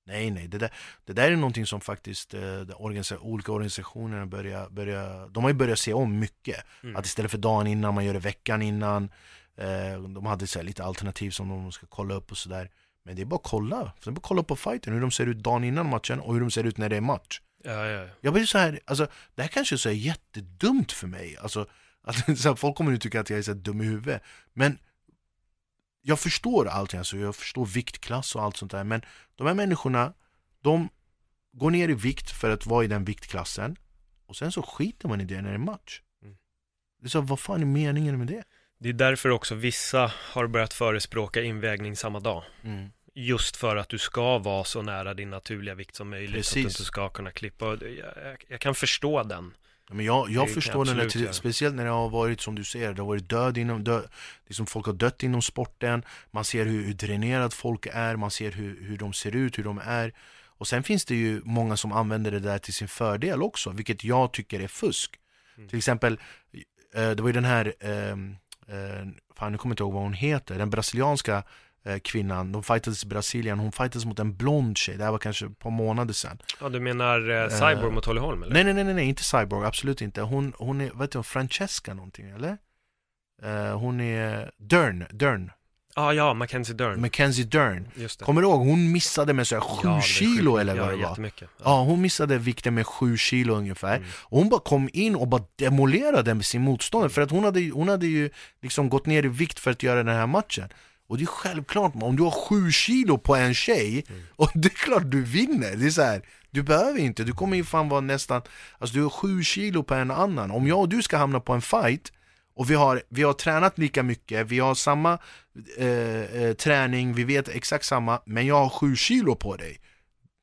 Nej, nej, det där, det där är någonting som faktiskt eh, organisa olika organisationer börjar, börjar, de har ju börjat se om mycket. Mm. Att istället för dagen innan, man gör det veckan innan. Eh, de hade så lite alternativ som de ska kolla upp och sådär. Men det är bara att kolla, det är bara att kolla på fighten, hur de ser ut dagen innan matchen och hur de ser ut när det är match. Ja, ja, ja. Jag blir så här, alltså det här kanske är så här jättedumt för mig. Alltså, att, så här, folk kommer nu tycka att jag är så dum i huvudet. Men jag förstår allting, alltså, jag förstår viktklass och allt sånt där. Men de här människorna, de går ner i vikt för att vara i den viktklassen. Och sen så skiter man i det när det är match. Mm. Det är så, vad fan är meningen med det? Det är därför också vissa har börjat förespråka invägning samma dag. Just för att du ska vara så nära din naturliga vikt som möjligt. Att du Precis. inte ska kunna klippa. Jag, jag, jag kan förstå den. Men jag, jag förstår göra. speciellt när det har varit som du säger, det har varit död inom, död, liksom folk har dött inom sporten, man ser hur, hur dränerad folk är, man ser hur, hur de ser ut, hur de är. Och sen finns det ju många som använder det där till sin fördel också, vilket jag tycker är fusk. Mm. Till exempel, eh, det var ju den här, ehm, eh, fan nu kommer jag inte ihåg vad hon heter, den brasilianska eh, kvinnan, de fightades i Brasilien, hon fightades mot en blond tjej, det här var kanske ett par månader sedan. Ja, du menar eh, Cyborg mot Holly Holm eller? Nej, nej, nej, nej, nej, inte Cyborg, absolut inte. Hon, hon är, vad heter hon, Francesca någonting, eller? Eh, hon är Dern, Dern, Ah, ja, Mackenzie Dern. Mackenzie Dern. Just det. Kommer du ihåg? Hon missade med så här Ja, kilo eller vad ja, det var. jättemycket. Ja, hon missade vikten med sju kilo ungefär. Mm. Och hon bara kom in och bara demolerade med sin motståndare för att hon hade, hon hade ju liksom gått ner i vikt för att göra den här matchen. Och det är självklart, om du har sju kilo på en tjej, Mm. och det är klart du vinner. Det är så här, du behöver inte, du kommer ju fan vara nästan, alltså du har sju kilo på en annan. Om jag och du ska hamna på en fight, och vi har, vi har tränat lika mycket, vi har samma eh, eh, träning, vi vet exakt samma, men jag har sju kilo på dig.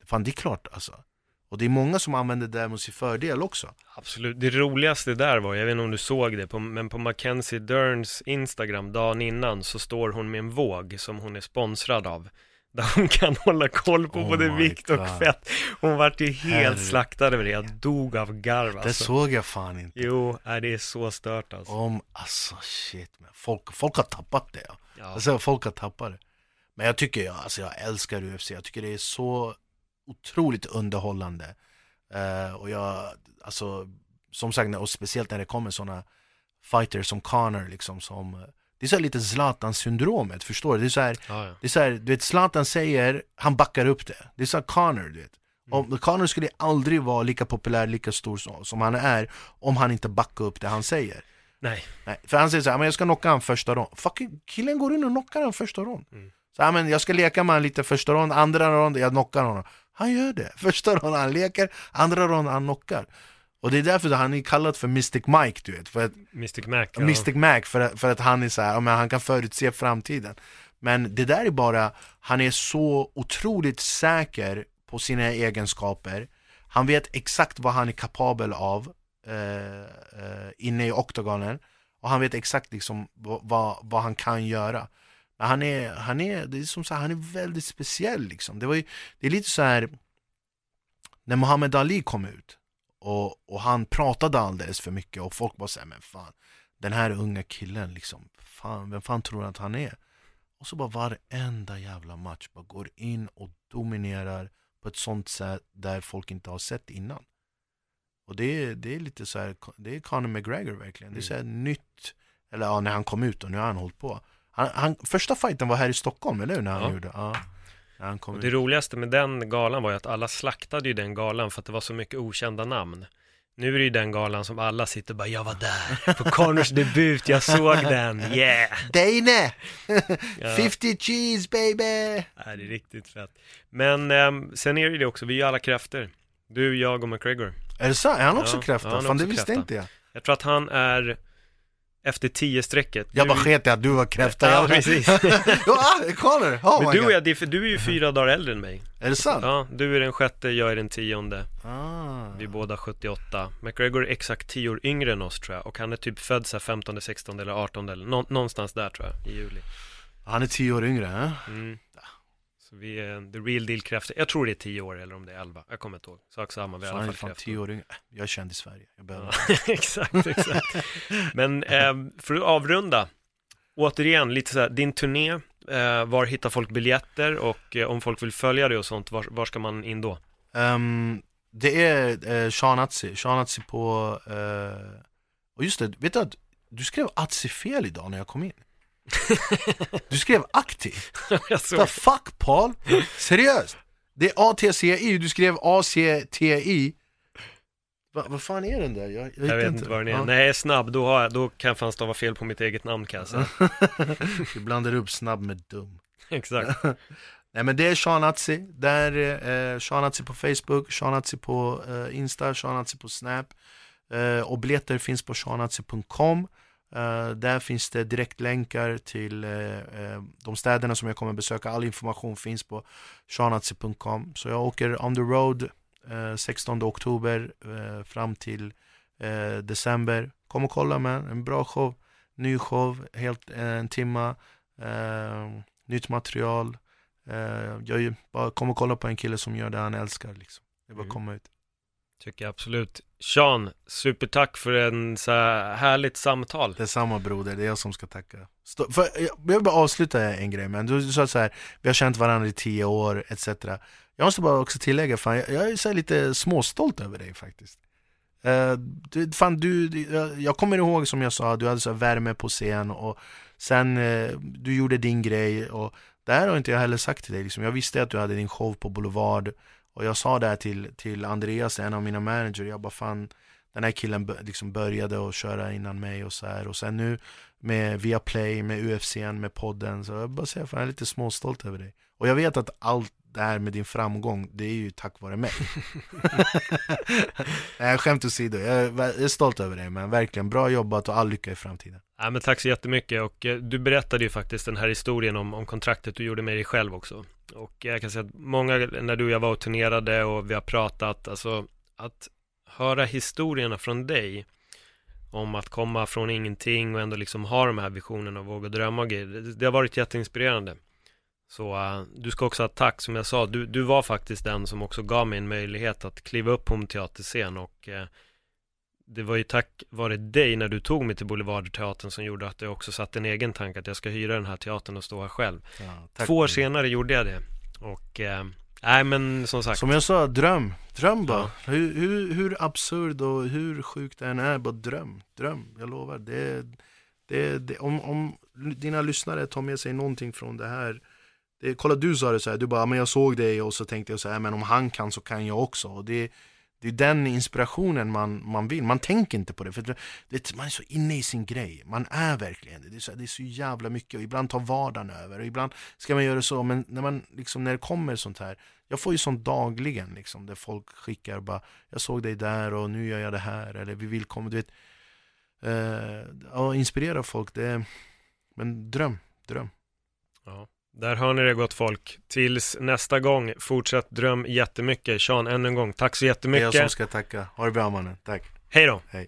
Fan det är klart alltså. Och det är många som använder det där mot sin fördel också. Absolut. Det roligaste där var, jag vet inte om du såg det, på, men på Mackenzie Derns Instagram dagen innan så står hon med en våg som hon är sponsrad av. Där hon kan hålla koll på Oh både vikt och God. fett. Hon vart ju helt Herre- slaktad över det. Jag dog av garv Det alltså. såg jag fan inte. Jo, nej, det är så stört alltså. Om, alltså shit man. Folk, folk har tappat det. Ja. Alltså folk har tappat det. Men jag tycker, alltså jag älskar UFC. Jag tycker det är så otroligt underhållande. Eh, och jag, alltså, som sagt, och speciellt när det kommer sådana fighters som Connor liksom som det är så lite Zlatan-syndromet, förstår du? Det är så här, Ja, ja. det är så här, du vet Zlatan säger, han backar upp det. Det är så Connor, du vet. Om, Connor skulle aldrig vara lika populär, lika stor som, som han är om han inte backar upp det han säger. Nej, Nej, för han säger så här, men jag ska knocka han första rond. Fucking killen går in och knockar han första rond. Mm. Så här, men jag ska leka med han lite första rond, andra rond, jag knockar honom. Han gör det. Första rond han leker, andra rond han knockar. Och det är därför han är kallad för Mystic Mike, du vet. För att, Mystic Mac. Ja. Mystic Mac, för att, för att han är så här, men han kan förutse framtiden. Men det där är bara, han är så otroligt säker på sina egenskaper. Han vet exakt vad han är kapabel av eh, eh, inne i oktogonen. Och han vet exakt liksom vad, vad, vad han kan göra. Men han är, han är, det är som så här, han är väldigt speciell liksom. Det, var ju, det är lite så här när Muhammad Ali kom ut och, och han pratade alldeles för mycket och folk bara säger men fan den här unga killen liksom, fan, vem fan tror att han är? Och så bara varenda jävla match bara går in och dominerar på ett sånt sätt där folk inte har sett innan. Och det är, det är lite så här, det är Conor McGregor verkligen. Det är så här nytt, eller ja, när han kom ut och nu har han hållit på. Han, han, första fighten var här i Stockholm, eller hur? När han Ja. gjorde, ja. Kom Och ut. det roligaste med den galan var ju att alla slaktade ju den galan för att det var så mycket okända namn. Nu är det ju den galan som alla sitter och bara, jag var där på Connors debut, jag såg den, yeah! Ja. 50 cheese baby! Ja, det är riktigt fett. Men ehm, sen är det ju det också, vi är ju alla kräfter. Du, jag och McGregor. Är det sant? Är han också Ja, kräfta? ja, han Fan det visste kräfta. inte jag. Jag tror att han är efter 10-strecket. Jag Du- bara sket i att du var kräfta. Ja, Jag- precis. ja, Connor! Oh Men du och jag, du är ju fyra dagar äldre än mig. Är det sant? Ja, du är den sjätte, jag är den tionde. Ah. Vi är båda 78. McGregor är exakt 10 år yngre än oss tror jag. Och han är typ född så här 15, 16 eller 18 eller nå- någonstans där tror jag, i juli. Han är tio år yngre, eh? Mm. Så vi är the real deal kräftor. Jag tror det är 10 år eller om det är 11. Jag kommer inte ihåg. Sak samma, vi är i alla fall tio år yngre. Jag är känd i Sverige. Jag behöver... Exakt, exakt. Men eh, för att avrunda, återigen lite så här, din turné, eh, var hittar folk biljetter och eh, om folk vill följa dig och sånt, var, var ska man in då? Ehm, det är uh, Sean Atzi. Sean Atzi på... eh, och just det, vet du att du skrev Atzi fel idag när jag kom in? Du skrev aktiv. The fuck Paul? Seriöst? Det är A-T-C-I, du skrev A-C-T-I Va, Vad fan är den där? Jag, jag, jag vet inte vad den är. Ja. Nej, jag är snabb, då, har jag, då kan jag fan stava fel på mitt eget namn kan jag säga. Du blandar upp snabb med dum Exakt. Nej men det är Sean Atzi, där eh, Sean Atzi på Facebook, Sean Atzi på eh, Insta, Sean Atzi på Snap eh, Och biljetter finns på seanatzi.com Där finns det direktlänkar till eh, eh, de städerna som jag kommer besöka All information finns på seanatzi.com Så jag åker on the road eh, 16 oktober eh, fram till eh, december Kom och kolla med en bra show, ny show, helt eh, en timma eh, Nytt material Eh, jag är ju bara kom och kolla på en kille som gör det han älskar liksom. Det är bara att Mm. komma ut. Tycker jag absolut. Sean, supertack för en så här härligt samtal. Detsamma broder, det är jag som ska tacka. Stå, för, eh, jag jag vill bara avsluta en grej men du, du sa så här, vi har känt varandra i tio år etc. Jag måste bara också tillägga, fan, jag, jag är så här lite småstolt över dig faktiskt. uh, du, fan, du, jag, jag kommer ihåg som jag sa, du hade så här värme på scen och sen uh, du gjorde din grej och det här har inte jag heller sagt till dig liksom. Jag visste att du hade din show på Boulevard och jag sa det här till, till Andreas, en av mina manager, jag bara fan den här killen liksom började att köra innan mig och så här. Och sen nu med Viaplay, med UFCn, med podden. Så jag bara säger fan jag är lite småstolt över dig. Och jag vet att allt det här med din framgång, det är ju tack vare mig Nej skämt åsido, jag är, jag är stolt över dig men verkligen bra jobbat och all lycka i framtiden Ja, men tack så jättemycket och eh, du berättade ju faktiskt den här historien om, om kontraktet du gjorde med dig själv också. Och jag kan säga att många, när du och jag var och turnerade och vi har pratat, alltså att höra historierna från dig om att komma från ingenting och ändå liksom ha de här visionerna och våga drömma och grejer, det, det har varit jätteinspirerande. Så eh, du ska också ha tack, som jag sa, du, du var faktiskt den som också gav mig en möjlighet att kliva upp på en teaterscen och eh, det var ju tack vare dig när du tog mig till Boulevardteatern som gjorde att jag också satte en egen tanke att jag ska hyra den här teatern och stå här själv. ja. Två år senare gjorde jag det. Och, eh, nej men som sagt. Som jag sa, dröm, dröm bara hur, hur, hur absurd och hur sjukt det än är, bara dröm, dröm, jag lovar det, det, det, om, om dina lyssnare tar med sig någonting från det här det, Kolla du sa det så här, du bara, men jag såg dig och så tänkte jag så här, men om han kan så kan jag också. Och det, det är den inspirationen man, man vill, man tänker inte på det för det, man är så inne i sin grej, man är verkligen det, det är så, det är så jävla mycket och ibland tar vardagen över. Och ibland ska man göra så, men när, man, liksom, när det kommer sånt här jag får ju sånt dagligen liksom, där folk skickar bara Jag såg dig där och nu gör jag det här. Eller vi vill komma, du vet eh, Ja, inspirera folk, det Men dröm, dröm. Ja, där hör ni det gott folk. Tills nästa gång, fortsätt dröm jättemycket. Sean, än en gång, tack så Det är jag jättemycket. som ska tacka, ha det bra mannen, tack Hej då! Hej